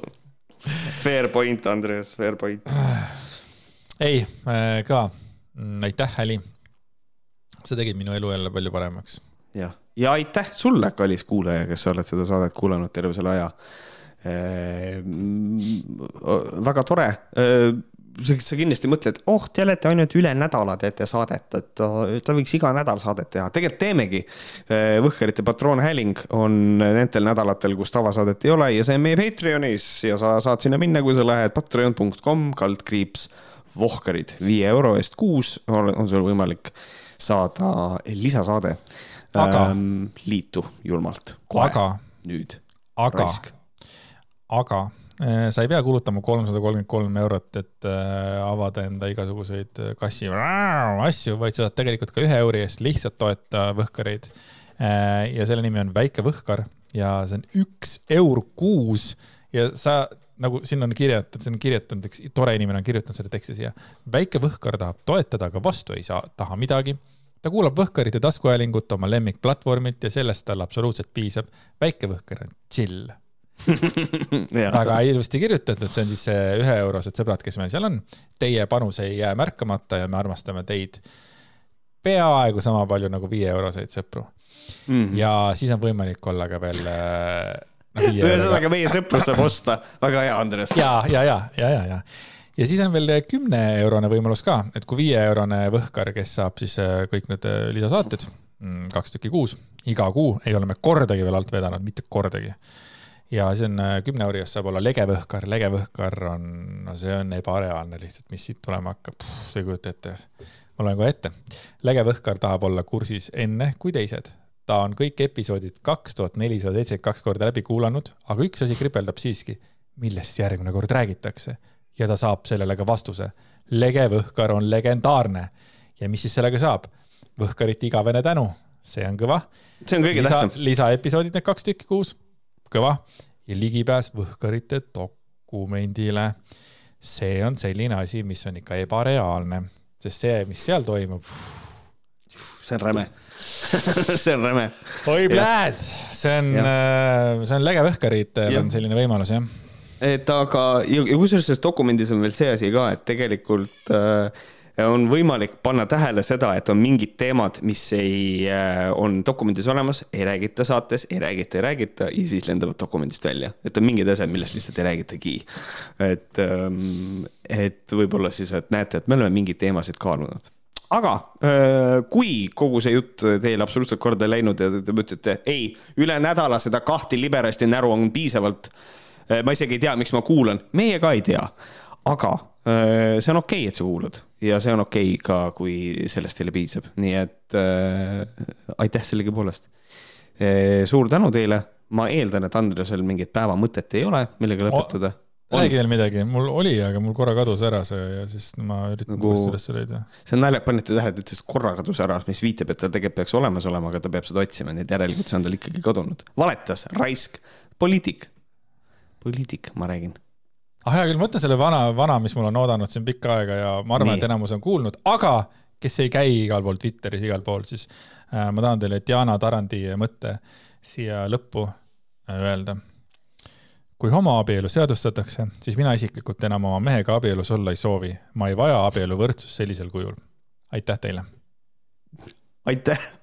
Fair point, Andreas, fair point. ei, ka aitäh, Häli. sa tegid minu elu jälle palju paremaks. jah, ja aitäh sulle, kallis kuulaja, kes sa oled seda saadet kuulanud terve selle aja. väga tore sa, kindlasti mõtled, oh, te olete ainult üle nädala teete saadet, et ta võiks iga nädal saadet teha, tegelikult teemegi. Võhkerite patroonhääling on nendel nädalatel, kus tavasaadet ei ole ja see on meie Patreonis ja sa saad sinna minna, kui sa lähed patreon.com kaldkriips vohkarid viie euro eest kuus on, sul võimalik saada lisasaade aga ähm, liitu julmalt. aga nüüd. aga, aga Äh, sa ei pea kulutama kolmsada kolmkümmend kolm eurot, et äh, avada enda igasuguseid äh, kassi asju, vaid sa saad tegelikult ka ühe euri eest lihtsalt toeta võhkareid. ja selle nimi on Väike Võhkar ja see on üks eur kuus ja sa nagu siin on kirjutatud, see on kirjutanud, üks tore inimene on kirjutanud selle teksti siia. väike Võhkar tahab toetada, aga vastu ei saa, taha midagi ta kuulab Võhkarite taskuhäälingut oma lemmikplatvormilt ja sellest tal absoluutselt piisab. väike Võhkar on chill väga ilusti kirjutatud, see on siis see üheeurosed sõbrad, kes meil seal on. Teie panus ei jää märkamata ja me armastame teid peaaegu sama palju nagu viieeuroseid sõpru mm. -hmm. ja siis on võimalik olla ka veel no,. ühesõnaga, meie sõprus saab osta, väga hea, Andres. ja, ja, ja, ja, ja, ja ja siis on veel kümne-eurone võimalus ka, et kui viieeurone võhkar, kes saab siis äh, kõik need äh, lisasaated, mm, kaks tükki kuus, iga kuu ei ole me kordagi veel alt vedanud, mitte kordagi ja see on äh, kümne euri eest saab olla legevõhkar, legevõhkar on, no see on ebareaalne lihtsalt, mis siit tulema hakkab, sa ei kujuta ette. ma loen kohe ette. legevõhkar tahab olla kursis enne kui teised. ta on kõik episoodid kaks tuhat nelisada seitsekümmend kaks korda läbi kuulanud, aga üks asi kripeldab siiski, millest järgmine kord räägitakse ja ta saab sellele ka vastuse. legevõhkar on legendaarne ja mis siis sellega saab? võhkarite igavene tänu, see on kõva. see on kõige Lisa, tähtsam. lisaepisoodid, need kaks tükki kuus kõva ja ligipääs Võhkarite dokumendile. see on selline asi, mis on ikka ebareaalne, sest see, mis seal toimub. see on räme see on räme. oi pläät, see on, äh, see on lege Võhkaritel on selline võimalus jah et aga, ja kusjuures selles dokumendis on veel see asi ka, et tegelikult äh, on võimalik panna tähele seda, et on mingid teemad, mis ei, äh, on dokumendis olemas, ei räägita saates, ei räägita, ei räägita ja siis lendavad dokumendist välja. et on mingid asjad, millest lihtsalt ei räägitagi. et, ähm, et võib-olla siis, et näete, et me oleme mingeid teemasid kaalunud aga äh, kui kogu see jutt teile absoluutselt korda ei läinud ja te mõtlete, ei, üle nädala seda kahte liberasti näru on piisavalt. Äh, ma isegi ei tea, miks ma kuulan, meie ka ei tea, aga see on okei okay,, et sa kuulad ja see on okei okay ka, kui sellest teile piisab, nii et äh, aitäh sellegipoolest. E,. suur tänu teile, ma eeldan, et Andresel mingit päevamõtet ei ole, millega lõpetada. räägi veel midagi, mul oli, aga mul korra kadus ära see ja siis ma üritan nagu, uuesti üles leida. see on naljakas, panite tähele, et ütles korra kadus ära, mis viitab, et ta tegelikult peaks olemas olema, aga ta peab seda otsima, nii et järelikult see on tal ikkagi kadunud. valetas, raisk, poliitik, poliitik, ma räägin ah hea küll, ma mõtlen selle vana, vana, mis mul on oodanud siin pikka aega ja ma arvan, et enamus on kuulnud, aga kes ei käi igal pool Twitteris igal pool, siis äh, ma tahan teile Diana Tarandi mõtte siia lõppu äh, öelda. kui homoabielu seadustatakse, siis mina isiklikult enam oma mehega abielus olla ei soovi. ma ei vaja abieluvõrdsust sellisel kujul. aitäh teile! aitäh!